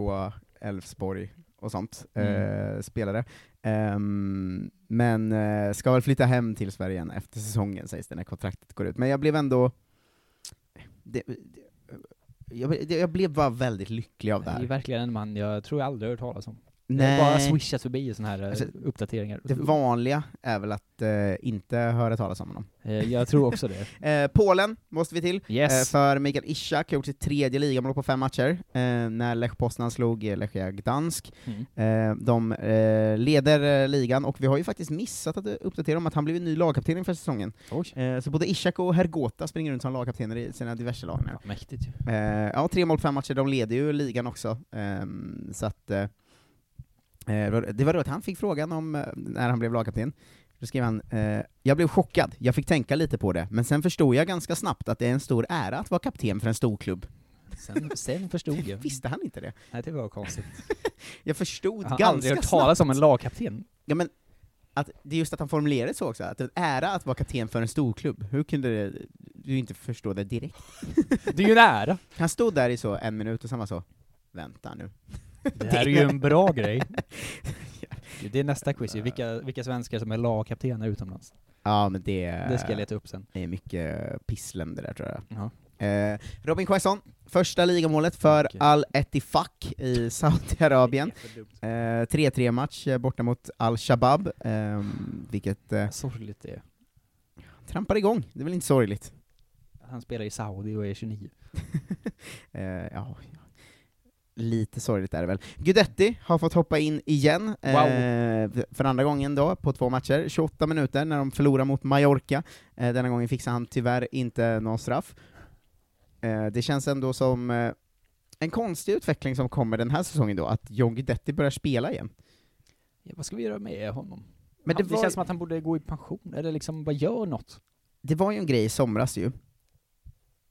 Elfsborg och sånt, Mm. eh, spelare. Ehm, men eh, ska väl flytta hem till Sverige igen efter säsongen sägs det, när kontraktet går ut. Men jag blev ändå... Det, det, jag, det, jag blev bara väldigt lycklig av det Det är här. verkligen en man jag tror jag aldrig hört talas om. Det Nej. har bara swishat förbi i såna här eh, Alltså, uppdateringar. Det vanliga är väl att eh, inte höra talas om honom. Eh, jag tror också det. Eh, Polen måste vi till, Yes. eh, för Mikael Ishak har gjort sitt tredje ligamål på fem matcher, eh, när Lech Poznan slog eh, Lechia Gdansk. Mm. Eh, de eh, leder eh, ligan, och vi har ju faktiskt missat att eh, uppdatera om att han blivit ny lagkapten inför säsongen. Eh, så både Ishak och Hergota springer runt som lagkaptener i sina diverse lag nu. Mäktigt ju. Eh, ja, tre mål på fem matcher, de leder ju ligan också. Ehm, så att, eh, eh, det var- det var då att han fick frågan om eh, när han blev lagkapten. Då skrev han, eh, jag blev chockad, jag fick tänka lite på det, men sen förstod jag ganska snabbt att det är en stor ära att vara kapten för en stor klubb. Sen, sen förstod jag. Visste han inte det? Nej, det var konstigt. Jag förstod Jag har ganska aldrig hört snabbt. talas om en lagkapten. Ja men, att, det är just att han formulerade så också, att det är en ära att vara kapten för en storklubb. Hur kunde du inte förstå det direkt? Det är ju en ära! Han stod där i så en minut och sen var så, vänta nu. Det här är ju en bra grej. Det är nästa quiz ju, vilka, vilka svenskar som är lagkaptener utomlands. Ja men det... Det ska jag leta upp sen. Det är mycket pissländer där tror jag. Ja. Eh, Robin Quaison, första ligamålet för Al Ettifaq i Saudiarabien. Eh, 3-3 match eh, borta mot Al Shabab, eh, vilket... Eh, Sorgligt det är. Trampar igång, det är väl inte sorgligt? Han spelar i Saudi och är 29. Eh, ja, lite sorgligt är det väl. Gudetti har fått hoppa in igen, eh, för andra gången då, på två matcher, 28 minuter när de förlorar mot Mallorca. Eh, denna gången fixar han tyvärr inte någon straff. Eh, det känns ändå som eh, en konstig utveckling som kommer den här säsongen då, att John Guidetti börjar spela igen. Ja, vad ska vi göra med honom? Men han, det det, var- känns som att han borde gå i pension, eller liksom bara gör något. Det var ju en grej i somras ju,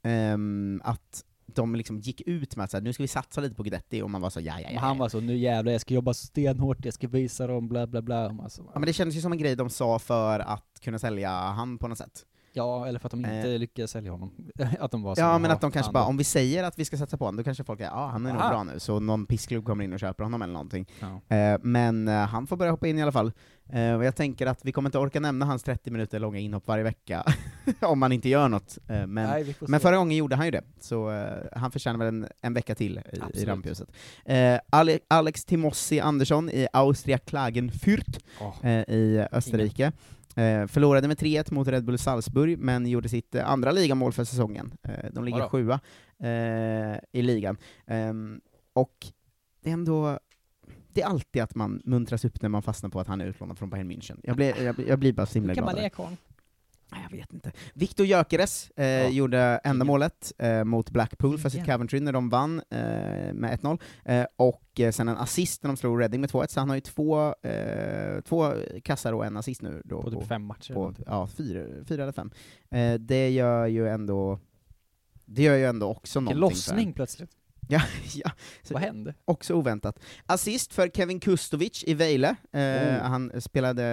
ehm, att de liksom gick ut med att så här, nu ska vi satsa lite på Guidetti, och man var så ja, ja, ja. han var så, nu jävlar jag ska jobba stenhårt, jag ska visa dem, bla bla bla. Och man så, Ja men det kändes ju som en grej de sa för att kunna sälja han på något sätt. Ja, eller för att de inte Eh. lyckades sälja honom. att de var Ja men "Jaha, att de kanske fan bara, då." om vi säger att vi ska satsa på honom, då kanske folk är ja han är nog Aha. bra nu, så någon pissklubb kommer in och köper honom eller någonting. Ja. Eh, men eh, han får börja hoppa in i alla fall. Eh, och jag tänker att vi kommer inte orka nämna hans 30 minuter långa inhopp varje vecka, om man inte gör något. Eh, men, Nej, men förra gången gjorde han ju det, så eh, han förtjänar väl en, en vecka till i, i rampljuset. Eh, Ale Alex Timossi Andersson i Austria Klagenfurt eh, i Österrike. Eh, förlorade med 3-1 mot Red Bull Salzburg, men gjorde sitt eh, andra ligamål för säsongen. Eh, de ligger Vadå? sjua eh, i ligan. Ehm, och det är ändå, det är alltid att man muntras upp när man fastnar på att han är utlånad från Bayern München. Jag blir, jag, jag blir bara så himla Hur kan glad. man av det, det. karln? Nej, Jag vet inte. Viktor Gyökeres eh, gjorde enda målet eh, mot Blackpool för sitt. Coventry när de vann eh, med 1-0, eh, och eh, sen en assist när de slog Reading med 2-1, så han har ju två, eh, två kassar och en assist nu. Då, På typ fem matcher På, ja, fyra, fyra eller fem. Eh, det gör ju ändå det gör ju ändå också Vilken någonting lossning plötsligt. Ja, ja. Så Vad hände? Också oväntat. Assist för Kevin Kustovic i Vejle. Eh, Oh. Han spelade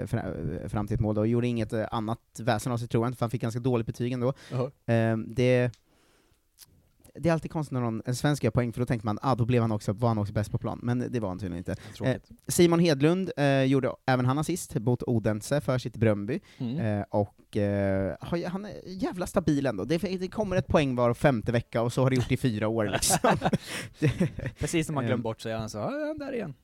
eh, fra- fram till ett mål då, och gjorde inget eh, annat väsen av sig tror jag inte, för han fick ganska dåligt betyg ändå. Jaha. Eh, det, det är alltid konstigt när någon, en svensk gör poäng, för då tänker man ah, då blev han också, var han också bäst på plan, men det var han tydligen inte. Eh. Simon Hedlund eh, gjorde även han assist mot Odense för sitt Bröndby, Mm. eh, och eh, har han är jävla stabil ändå. Det, det kommer ett poäng var femte vecka, och så har det gjort i fyra år liksom. Precis när man glömt bort sig, han sa ja, där igen.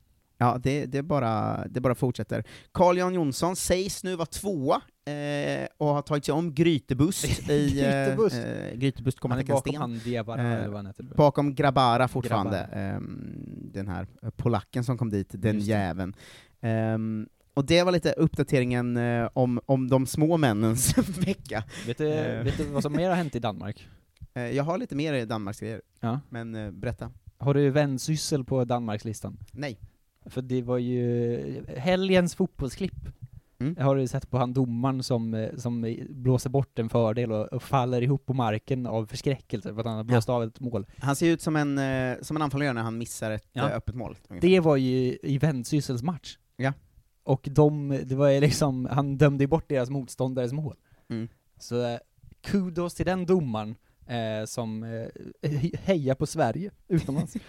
Ja, det, det, bara, det bara fortsätter. Carl Jan Jonsson sägs nu vara tvåa, eh, och har tagit sig om Grytebust i... Grytebust. Eh, eh, Grytebust Han är kommer bakom han Diawara, eller vad han heter. Eh, bakom Grabara fortfarande, Grabara. ehm, den här polacken som kom dit, den Just jäveln. Ehm, och det var lite uppdateringen eh, om, om de små männens vecka. Vet du, Eh, vet du vad som mer har hänt i Danmark? eh, jag har lite mer Danmarks grejer, Ja. men eh, berätta. Har du vänsyssel på Danmarkslistan? Nej. För det var ju helgens fotbollsklipp. Mm. Har du sett på han domaren som, eh, som blåser bort en fördel och, och faller ihop på marken av förskräckelse för att han har blåst av ett mål? Han ser ut som en, eh, som en anfallare när han missar ett Ja. eh, öppet mål. ungefär. Det var ju i Vendsyssels match. Ja. Och de, det var ju liksom, han dömde ju bort deras motståndares mål. Mm. Så kudos till den domaren eh, som eh, he- hejar på Sverige utomlands.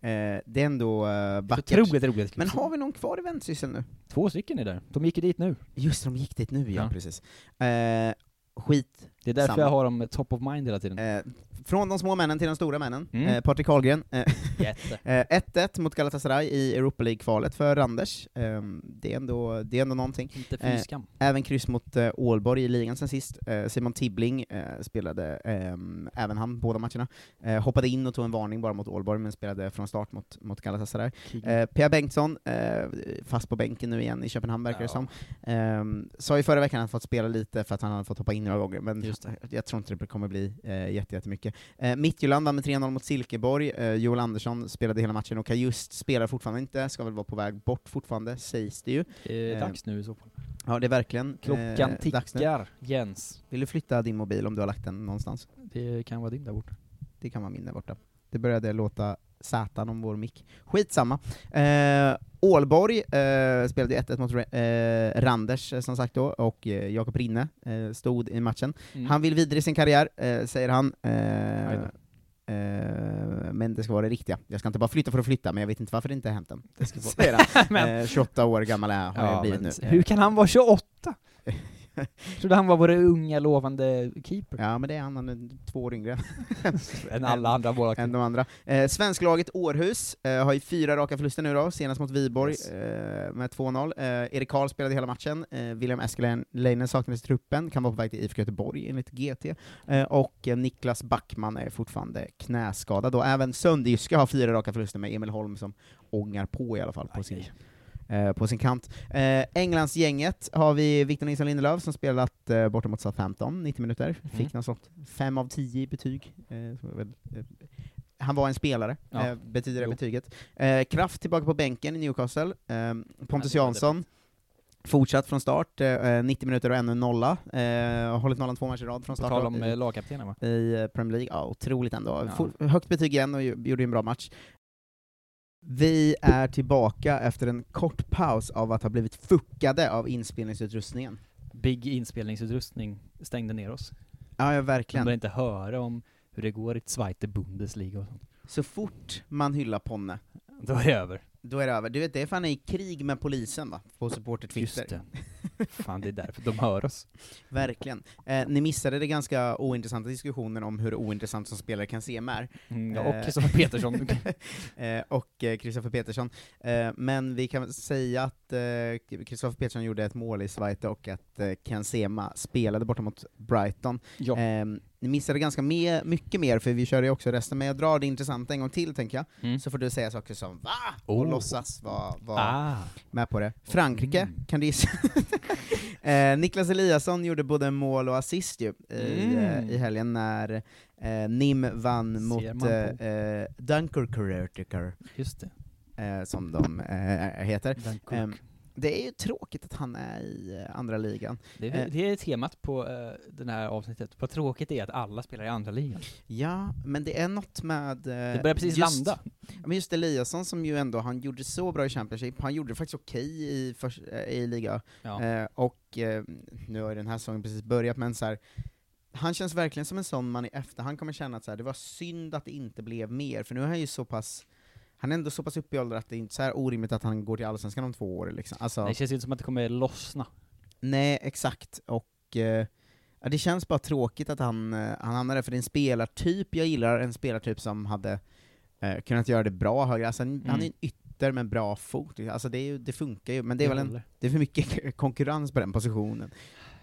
Eh, det är ändå eh, vackert. Otroligt roligt. Men har vi någon kvar i Vendsyssel nu? Två stycken är där. De gick ju dit nu. Just det, de gick dit nu ja, Ja. precis. Eh, skit. Det är därför samma. jag har dem top of mind hela tiden. Eh, från de små männen till de stora männen. Mm. Eh, Patrik Karlgren. Eh, Jätte. eh, 1-1 mot Galatasaray i Europa League-kvalet för Randers. Eh, det, är ändå, det är ändå någonting. Inte Eh, fy skam. även kryss mot eh, Ålborg i ligan sen sist. Eh, Simon Tibbling eh, spelade ehm, även han båda matcherna. Eh, hoppade in och tog en varning bara mot Ålborg, men spelade från start mot, mot Galatasaray. Eh, Pia Bengtsson, eh, fast på bänken nu igen i Köpenhamn verkar det Ja. som. Eh, sa ju förra veckan att han fått spela lite för att han hade fått hoppa in några gånger, men jag tror inte det kommer bli eh, jätte- jättemycket. Eh, Midtjylland vann med 3-0 mot Silkeborg, eh, Joel Andersson spelade hela matchen, och Kajust spelar fortfarande inte, ska väl vara på väg bort fortfarande, sägs det ju. Det är Eh, dags nu i så fall. Ja, det är verkligen Klockan eh, dags nu. tickar, Jens. Vill du flytta din mobil om du har lagt den någonstans? Det kan vara din där borta. Det kan vara min där borta. Det började låta satan om vår mick. Skitsamma. Eh, Ålborg eh, spelade ju 1-1 mot eh, Randers, eh, som sagt då, och eh, Jakob Rinne eh, stod i matchen. Mm. Han vill vidare i sin karriär, eh, säger han. Eh, men det ska vara det riktiga. Jag ska inte bara flytta för att flytta, men jag vet inte varför det inte har hänt än. Det ska Säger han. Men- Eh, 28 år gammal är, har jag blivit nu. Hur kan han vara 28? Trodde han var vår unga lovande keeper. Ja, men det är han, han är två år yngre. Än alla andra målvakter. Än de andra. Eh, svensklaget Århus eh, har ju fyra raka förluster nu då, senast mot Viborg Yes. eh, med 2-0. Eh, Erik Karl spelade hela matchen, eh, William Eskelinen saknades i truppen, kan vara på väg till IFK Göteborg enligt GT, eh, och eh, Niklas Backman är fortfarande knäskadad. Och även Sönderjyska har fyra raka förluster med Emil Holm som ångar på i alla fall på sin eh, på sin kant. Eh, Englandsgänget har vi Victor Nilsson Lindelöf som spelat eh, borta mot Southampton, 90 minuter, fick Mm. något sånt 5 av 10 i betyg. Eh, eh, han var en spelare, Ja. eh, betyder det Jo. betyget. Kraft tillbaka på bänken i Newcastle, eh, Pontus Jansson Fortsatt från start, eh, 90 minuter och ännu nolla. Eh, hållit nollan två matcher i rad från På start. tal om lagkaptenen va? i Premier League. Ja, otroligt ändå. Ja. Högt betyg igen och gjorde en bra match. Vi är tillbaka efter en kort paus av att ha blivit fuckade av inspelningsutrustningen. Big inspelningsutrustning stängde ner oss. Ja, ja Man verkligen. började inte höra om hur det går i Zweite Bundesliga och sånt. Så fort man hyllar Ponne, Då är det över. då är det över. Du vet, det är fan i krig med polisen va? På supporter Twitter. Just det. Fan, det är därför de hör oss. Verkligen. Eh, ni missade det ganska ointressanta diskussionen om hur ointressant som spelare kan se är. Mm, och Kristoffer Petersson. eh, och eh, Kristoffer Petersson. Eh, men vi kan säga att eh, Kristoffer Petersson gjorde ett mål i Zweite och att eh, Sema spelade borta mot Brighton. Ja. Eh, ni missade ganska me- mycket mer, för vi körde ju också resten, men jag drar det intressanta en gång till tänker jag, Mm. så får du säga saker som VA? och Oh. låtsas vara var Ah. med på det. Frankrike, kan du gissa? eh, Niklas Eliasson gjorde både mål och assist ju, i, Mm. eh, i helgen när eh, NIM vann Ser mot eh, eh, Dunkerque, eh, som de eh, heter. Det är ju tråkigt att han är i eh, andra ligan. Det, Eh, är- det är temat på uh, den här avsnittet. Vad tråkigt det är att alla spelar i andra ligan. Ja, men det är något med... Det börjar precis landa. Ja, Men just Eliasson som ju ändå, han gjorde så bra i Championship, han gjorde det faktiskt okej i, förs- eh, i liga, Ja. eh, och eh, nu har ju den här säsongen precis börjat, men så här, han känns verkligen som en sån man i efterhand kommer känna att så här, det var synd att det inte blev mer, för nu är han ju så pass han är ändå så pass uppe i ålder att det är inte så här orimligt att han går till Allsvenskan om två år liksom. Alltså, Det känns inte som att det kommer lossna. Nej, exakt. Och eh, det känns bara tråkigt att han, eh, han hamnade för det är en spelartyp jag gillar, en spelartyp som hade eh, kunnat göra det bra högre. Alltså, han, Mm. han är en ytter med bra fot, alltså, det, är det funkar ju, men det är väl en, det är för mycket konkurrens på den positionen.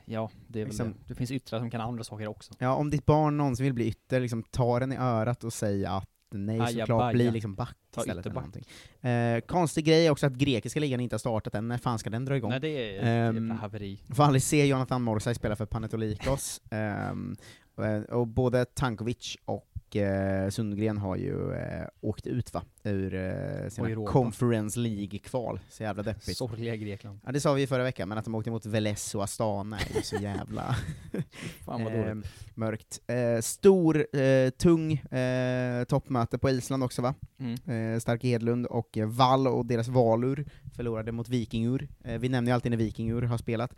Ja, det är väl Liksom- det. Det finns yttrar som kan andra saker också. Ja, om ditt barn någonsin vill bli ytter, liksom, ta den i örat och säg att nej, Aja, såklart, bli liksom back Ta istället. Eller någonting. Eh, konstig grej är också att grekiska ligan inte har startat än, när fan ska den dra igång? Nej, det är ett Ehm, jävla haveri. Får aldrig se Jonathan Morsay spela för Panetolikos, Ehm, eh, och både Tankovic och eh, Sundgren har ju eh, åkt ut va, ur eh, sina. Conference League-kval, så jävla deppigt. Sorgliga Grekland. Ja det sa vi förra veckan, men att de åkte mot Veles och Astana är ju så jävla Fan vad eh, mörkt. Eh, stor, eh, tung eh, toppmöte på Island också va? Mm. Eh, Stark Hedlund och eh, Vall och deras Valur förlorade mot Vikingur. Eh, vi nämner ju alltid när Vikingur har spelat.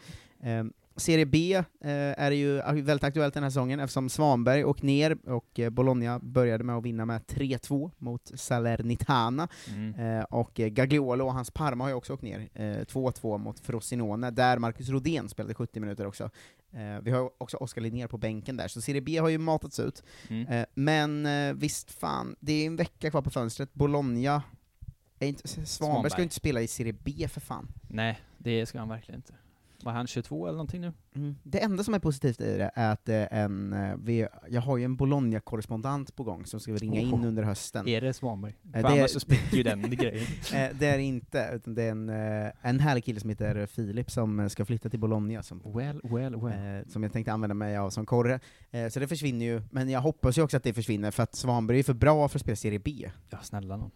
Serie B eh, är ju väldigt aktuellt den här säsongen eftersom Svanberg och ner och eh, Bologna började med att vinna med 3-2 mot Salernitana. Mm. Eh, och Gagliolo och hans Parma har ju också åkt ner, eh, 2-2 mot Frosinone, där Marcus Rodén spelade 70 minuter också. Vi har också Oskar Linnér på bänken där, så Serie B har ju matats ut. Mm. Men visst fan, det är en vecka kvar på fönstret, Bologna, är inte, Svanberg ska Svanberg. ju inte spela i Serie B för fan. Nej, det ska han verkligen inte. Var han 22 eller någonting nu? Mm. Det enda som är positivt i det är att det en, eh, vi, jag har ju en Bologna-korrespondent på gång som ska ringa in Oh. under hösten. Är det Svanberg? Eh, För det annars så spricker ju den grejen. Eh, Det är det inte, utan det är en, en härlig kille som heter Filip som ska flytta till Bologna, som, well, well, well. som jag tänkte använda mig av som korre. Så det försvinner ju, men jag hoppas ju också att det försvinner, för att Svanberg är för bra för att spela Serie B. Ja, snälla.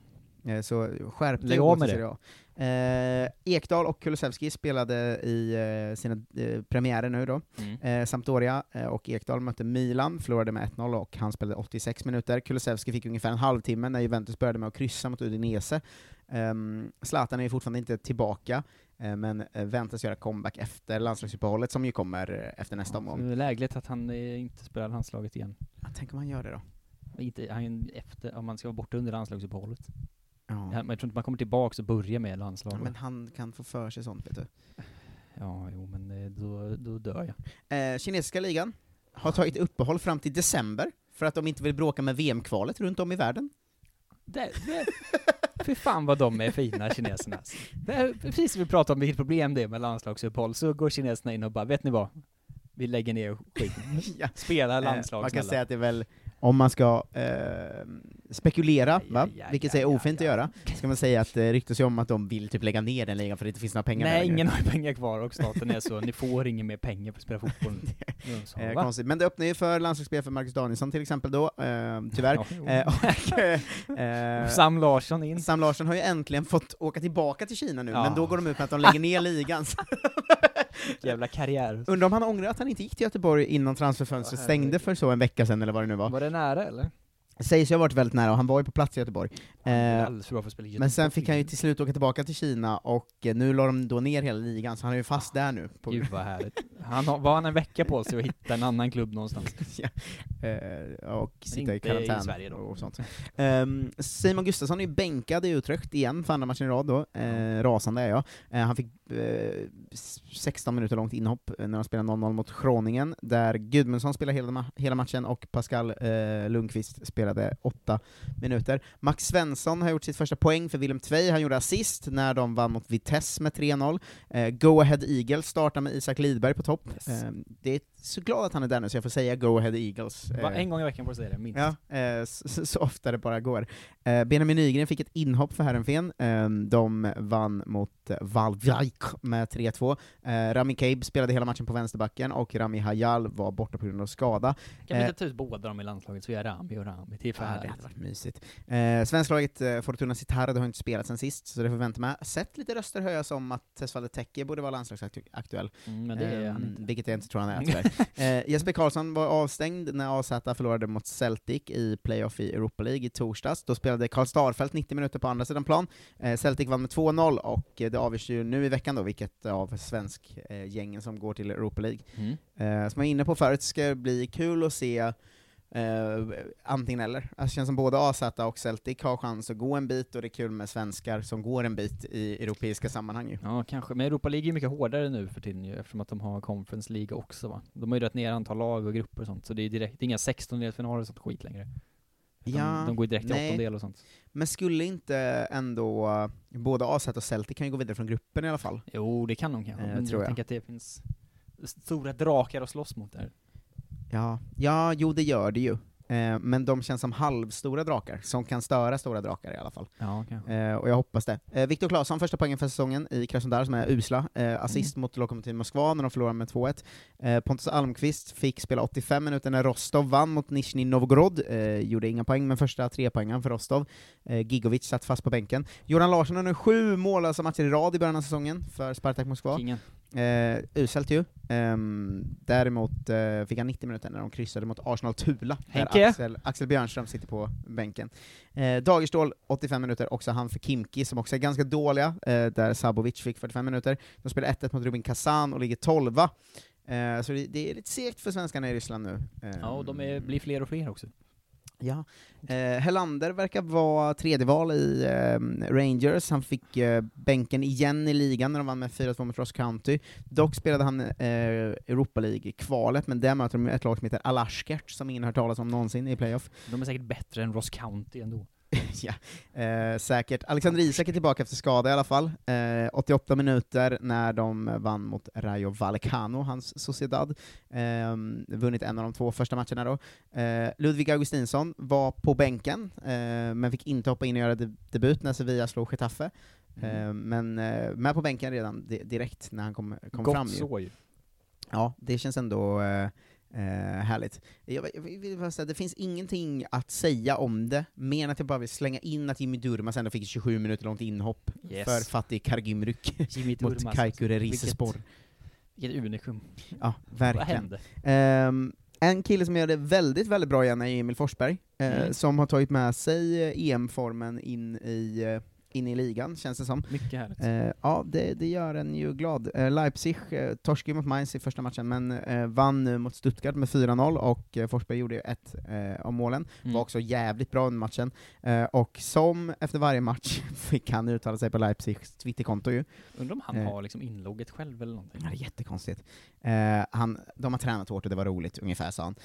Eh, Så skärp dig Lägg av med A. Eh, Ekdal och Kulusevski spelade i eh, sina eh, premiärer nu då. Mm. Eh, Sampdoria eh, och Ekdal mötte Milan, förlorade med 1-0 och han spelade 86 minuter. Kulusevski fick ungefär en halvtimme när Juventus började med att kryssa mot Udinese. Um, Zlatan är ju fortfarande inte tillbaka, eh, men väntas göra comeback efter landslagsuppehållet som ju kommer efter nästa omgång. Det är lägligt att han inte spelar landslaget igen. Ja, tänk om han gör det då? Inte, han, efter, om man ska vara borta under landslagsuppehållet. Ja. Ja, men jag tror inte man kommer tillbaka och börjar med Ja, landslaget. men han kan få för sig sånt, vet du. Ja, jo men eh, då, då dör jag. Eh, kinesiska ligan har tagit uppehåll fram till december, för att de inte vill bråka med VM-kvalet runt om i världen. Det, det, fy fan vad de är fina kineserna. Det är precis som vi pratade om vilket problem det är med landslagsuppehåll, så går kineserna in och bara, vet ni vad? Vi lägger ner skiten. Ja. Spela Eh, landslag Man kan snälla. säga att det är väl, om man ska eh, spekulera, va? vilket är ofint att göra, ska man säga att det ryktas ju om att de vill typ lägga ner den ligan för att det inte finns några pengar Nej, ingen har ju pengar kvar och staten är så, ni får inga mer pengar för att spela fotboll. Så, Eh, konstigt. Men det öppnar ju för landslagsspel för Marcus Danielsson till exempel då, eh, tyvärr. Ja, eh, och, eh, Sam Larsson in. Sam Larsson har ju äntligen fått åka tillbaka till Kina nu, Ja. men då går de ut med att de lägger ner ligan. Jävla karriär. Undrar om han ångrar att han inte gick till Göteborg innan transferfönstret stängde för så en vecka sedan, eller vad det nu var. Var det nära eller? Sägs ju ha varit väldigt nära, och han var ju på plats i Göteborg. Han Eh, men sen fick han ju till slut åka tillbaka till Kina, och eh, nu la de då ner hela ligan, så han är ju fast där nu. På Gud vad härligt. Han har, var han en vecka på sig att hitta en annan klubb någonstans? ja. eh, och sitta i inte i karantän Sverige då. och sånt. Ehm, Simon Gustafsson är ju bänkad i Utrecht igen för andra matchen i rad då, eh, rasande är jag. Eh, han fick eh, s- 16 minuter långt inhopp eh, när de spelade 0-0 mot Groningen, där Gudmundsson spelade hela, ma- hela matchen och Pascal eh, Lundqvist spelade 8 minuter. Max Svensson har gjort sitt första poäng för Willem Tvei, han gjorde assist när de vann mot Vitesse med 3-0. Eh, Go Ahead Eagles startar med Isak Lidberg på topp. Yes. Eh, det är så glad att han är där nu så jag får säga Go Ahead Eagles. Va, Eh, en gång i veckan får du säga det, minst. Ja, eh, så, så ofta det bara går. Eh, Benjamin Nygren fick ett inhopp för Herrenfen, eh, de vann mot eh, Valvik med 3-2. Eh, Rami Kabe spelade hela matchen på vänsterbacken, och Rami Hayal var borta på grund av skada. Kan vi Eh, inte ta ut båda dem i landslaget så gör Rami och Rami, det är för Ja, det hade varit mysigt. Eh, svensklaget eh, Fortuna Citardo har inte spelat sen sist, så det får vi vänta med. Sett lite röster höjas om att Tesfaye Teke borde vara landslagsaktuell. Mm, men det är han Ehm, inte. Vilket jag inte tror han är tyvärr. eh, Jesper Karlsson var avstängd när AZ förlorade mot Celtic i playoff i Europa League i torsdags. Då spelade Karl Starfelt 90 minuter på andra sidan plan. Eh, Celtic vann med 2-0, och eh, det avgörs ju nu i veckan då vilket av svensk eh, gängen som går till Europa League. Mm. Eh, som jag var inne på förut, ska det bli kul att se eh, antingen eller. Alltså, det känns som både AZ och Celtic har chans att gå en bit, och det är kul med svenskar som går en bit i europeiska sammanhang ju. Ja, kanske. Men Europa League är mycket hårdare nu för tiden ju, eftersom att de har Conference League också va? De har ju dragit ner antal lag och grupper och sånt, så det är direkt, det är inga 16-delsfinaler och sånt skit längre. Ja, de går ju direkt till åttondel och sånt. Men skulle inte ändå, eh, både AZ och Celtic kan ju gå vidare från gruppen i alla fall? Jo, det kan de kanske, Eh, men tror jag jag. tänker att det finns stora drakar att slåss mot där. Ja, ja, jo det gör det ju. Eh, men de känns som halvstora drakar, som kan störa stora drakar i alla fall. Ja, kanske. Eh, och jag hoppas det. Eh, Viktor Claesson, första poängen för säsongen i Krasnodar, som är usla. Eh, assist mot Lokomotiv Moskva när de förlorade med 2-1. Eh, Pontus Almqvist fick spela 85 minuter när Rostov vann mot Nizjnij Novgorod. Eh, gjorde inga poäng, men första tre poängen för Rostov. Gigovic satt fast på bänken. Joran Larsson har nu sju mållösa matcher i rad i början av säsongen för Spartak Moskva. Kingen. Eh, uselt ju. Ehm, däremot eh, fick han 90 minuter när de kryssade mot Arsenal Tula, Henke? där Axel, Axel Björnström sitter på bänken. Eh, Dagerstål 85 minuter, också han för Kimki, som också är ganska dåliga, eh, där Sabovic fick 45 minuter. De spelar 1-1 mot Rubin Kazan och ligger 12 eh, Så det, det är lite segt för svenskarna i Ryssland nu. Ehm, Ja, och de är, blir fler och fler också. Ja. Eh, Helander verkar vara tredje val i eh, Rangers, han fick eh, bänken igen i ligan när de vann med 4-2 mot Ross County. Dock spelade han eh, Europa League-kvalet, men där möter de ett lag som heter Alaskert, som ingen har hört talas om någonsin i playoff. De är säkert bättre än Ross County ändå. ja, eh, säkert. Alexander Isak är tillbaka efter skada i alla fall. Eh, 88 minuter när de vann mot Rayo Vallecano, hans Sociedad. Eh, vunnit en av de två första matcherna då. Eh, Ludvig Augustinsson var på bänken, eh, men fick inte hoppa in och göra de debut när Sevilla slog Getafe. Eh, men eh, med på bänken redan di direkt när han kom, kom Gott fram. ju. så ju. Ja, det känns ändå eh, eh, härligt. Jag, jag vill bara säga, det finns ingenting att säga om det, mer än att jag bara vill slänga in att Jimmy Durmaz ändå fick 27 minuter långt inhopp Yes. för fattig Kargümrük Jimmy mot Kaikure alltså. Risespor. Vilket- Vilket unikum. Ja, verkligen. Ehm, en kille som gör det väldigt, väldigt bra igen är Emil Forsberg, eh, Mm. som har tagit med sig eh, EM-formen in i, eh, in i ligan, känns det som. Mycket härligt. Eh, ja, det, det gör en ju glad. Eh, Leipzig eh, torskade mot Mainz i första matchen, men eh, vann nu mot Stuttgart med 4-0, och eh, Forsberg gjorde ju ett eh, av målen. Mm. Var också jävligt bra under matchen. Eh, och som efter varje match fick han uttala sig på Leipzigs Twitterkonto ju. Undrar om han Eh, har liksom inlogget själv eller någonting? Ja, det är jättekonstigt. Han, de har tränat hårt och det var roligt, ungefär sa han.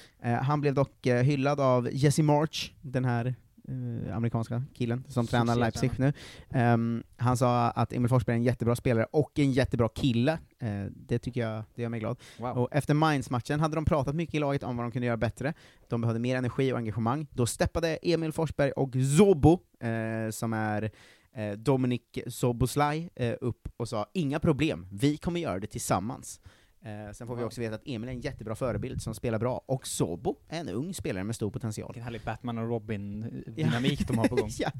Han blev dock hyllad av Jesse March, den här eh, amerikanska killen som tränar Leipzig nu. Ehm, han sa att Emil Forsberg är en jättebra spelare och en jättebra kille. Eh, det tycker jag, det gör mig glad. Wow. Och efter Mainz-matchen hade de pratat mycket i laget om vad de kunde göra bättre. De behövde mer energi och engagemang. Då steppade Emil Forsberg och Zobo, eh, som är eh, Dominik Soboslaj, eh, upp och sa ”inga problem, vi kommer göra det tillsammans”. Eh, sen får vi också veta att Emil är en jättebra förebild som spelar bra, och Sobo är en ung spelare med stor potential. Vilken härlig Batman och Robin-dynamik de har på gång. ja.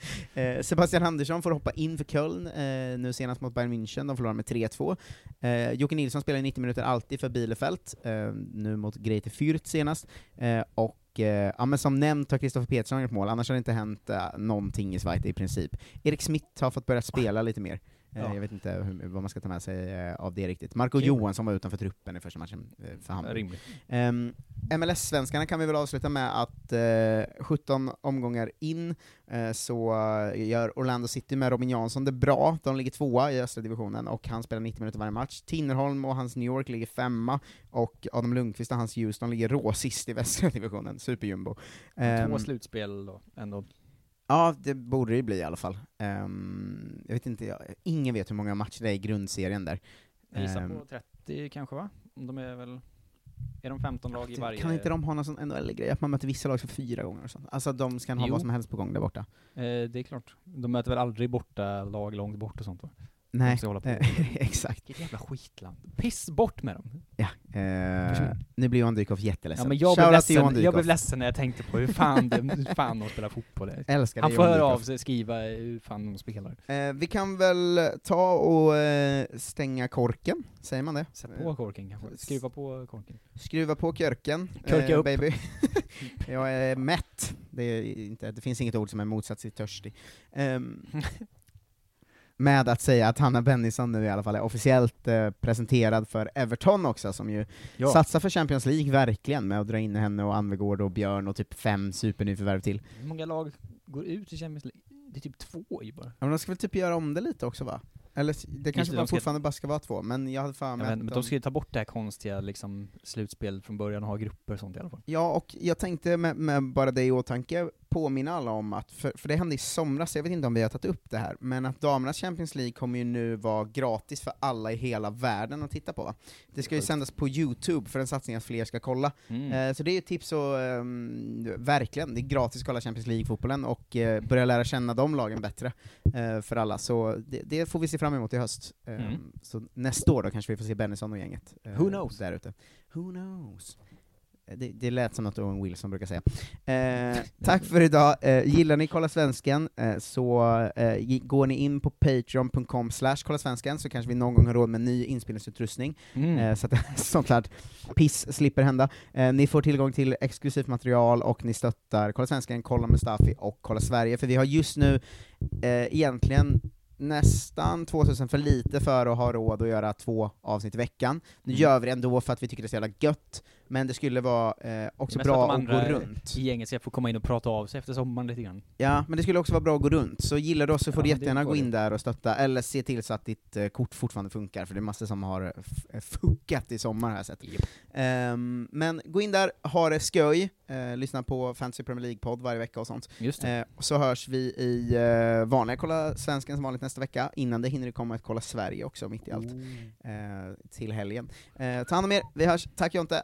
eh, Sebastian Andersson får hoppa in för Köln, eh, nu senast mot Bayern München, de förlorar med 3-2. Eh, Jocke Nilsson spelar i 90 minuter alltid för Bielefeld, eh, nu mot Greite Fürth senast. Eh, och eh, ja, men som nämnt har Kristoffer Petersson gjort mål, annars har det inte hänt eh, någonting i Zweite i princip. Erik Smith har fått börja spela lite mer. Eh, Ja. Jag vet inte hur, vad man ska ta med sig eh, av det riktigt. Marco Kul. Johansson var utanför truppen i första matchen eh, för Hammarby. Um, MLS-svenskarna kan vi väl avsluta med att eh, 17 omgångar in eh, så gör Orlando City med Robin Jansson det bra, de ligger tvåa i östra divisionen och han spelar 90 minuter varje match. Tinnerholm och hans New York ligger femma, och Adam Lundqvist och hans Houston ligger rå sist i västra divisionen, superjumbo. Två Ehm, slutspel då, ändå. Ja, det borde det bli i alla fall. Ehm, jag vet inte, jag, ingen vet hur många matcher det är i grundserien där. Jag gissar Ehm, på 30 kanske va? De är väl... Är de 15 lag i varje? Kan inte de ha någon sån NHL-grej, att man möter vissa lag för fyra gånger och sånt? Alltså de ska ha Jo. vad som helst på gång där borta. Eh, det är klart. De möter väl aldrig borta lag långt bort och sånt va? Nej, exakt. Vilket jävla skitland. Piss bort med dem. Ja, eh, nu blir Johan Dykhoff jätteledsen. Ja, men jag blev, ledsen, jag blev ledsen när jag tänkte på hur fan, det, hur fan de spelar fotboll. Älskar Han får höra av sig, skriva hur fan de spelar. Eh, vi kan väl ta och eh, stänga korken, säger man det? Sätt på korken kanske. Skruva på korken. Skruva på körken, Körka eh, upp. baby. jag är mätt, det, är inte, det finns inget ord som är motsats till törstig. Med att säga att Hanna Bennison nu i alla fall är officiellt eh, presenterad för Everton också, som ju Ja. satsar för Champions League verkligen, med att dra in henne och Anvegård och Björn och typ fem supernyförvärv till. Hur många lag går ut i Champions League? Det är typ två ju bara. Ja, men de ska väl typ göra om det lite också va? Eller det kanske det, bara de ska- fortfarande bara ska vara två, men jag hade för Ja, mig men, att men de ska ju ta bort det här konstiga liksom, slutspel från början och ha grupper och sånt i alla fall. Ja, och jag tänkte med, med bara det i åtanke påminna alla om att, för, för det hände i somras, jag vet inte om vi har tagit upp det här, men att damernas Champions League kommer ju nu vara gratis för alla i hela världen att titta på. va? Det ska ju sändas på Youtube för en satsning att fler ska kolla. Mm. Eh, så det är ju ett tips och ehm, verkligen, det är gratis att kolla Champions League-fotbollen och eh, börja lära känna de lagen bättre eh, för alla, så det, det får vi se fram emot i höst. Ehm, Mm. Så nästa år då kanske vi får se Bennison och gänget. eh, Who knows? Där ute. Who knows? Eh, Det, det lät som något Owen Wilson brukar säga. Eh, tack för idag. Eh, gillar ni Kolla Svensken eh, så eh, går ni in på patreon.com slash kolla svensken så kanske vi någon gång har råd med ny inspelningsutrustning, Mm. eh, så att sånt här piss slipper hända. Ni får tillgång till exklusivt material och ni stöttar Kolla Svensken, Kolla Mustafi och Kolla Sverige, för vi har just nu egentligen nästan 2000 för lite för att ha råd att göra två avsnitt i veckan. Nu Mm. gör vi det ändå för att vi tycker det är så jävla gött, men det skulle vara eh, också bra de att gå runt. i gänget ska få komma in och prata av sig efter sommaren lite grann. Ja, men det skulle också vara bra att gå runt, så gillar du oss så får Ja, du jättegärna gå in där och stötta, eller se till så att ditt eh, kort fortfarande funkar, för det är massor som har f- fuckat i sommar har jag sett. Ehm, men gå in där, ha det skoj, eh, lyssna på Fantasy Premier League-podd varje vecka och sånt. Just. Eh, och så hörs vi i eh, vanliga Kolla Svensken som vanligt nästa vecka, innan det hinner det komma ett Kolla Sverige också, mitt i allt, eh, till helgen. Eh, ta hand om er, vi hörs, tack Jonte!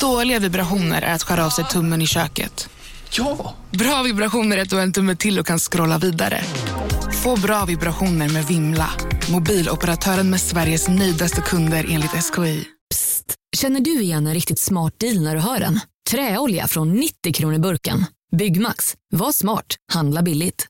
Dåliga vibrationer är att skära av sig tummen i köket. Ja! Bra vibrationer är att du har en tumme till och kan scrolla vidare. Få bra vibrationer med Vimla. Mobiloperatören med Sveriges nöjdaste kunder enligt SKI. Känner du igen en riktigt smart deal när du hör den? Träolja från 90 kronor burken. Byggmax. Var smart. Handla billigt.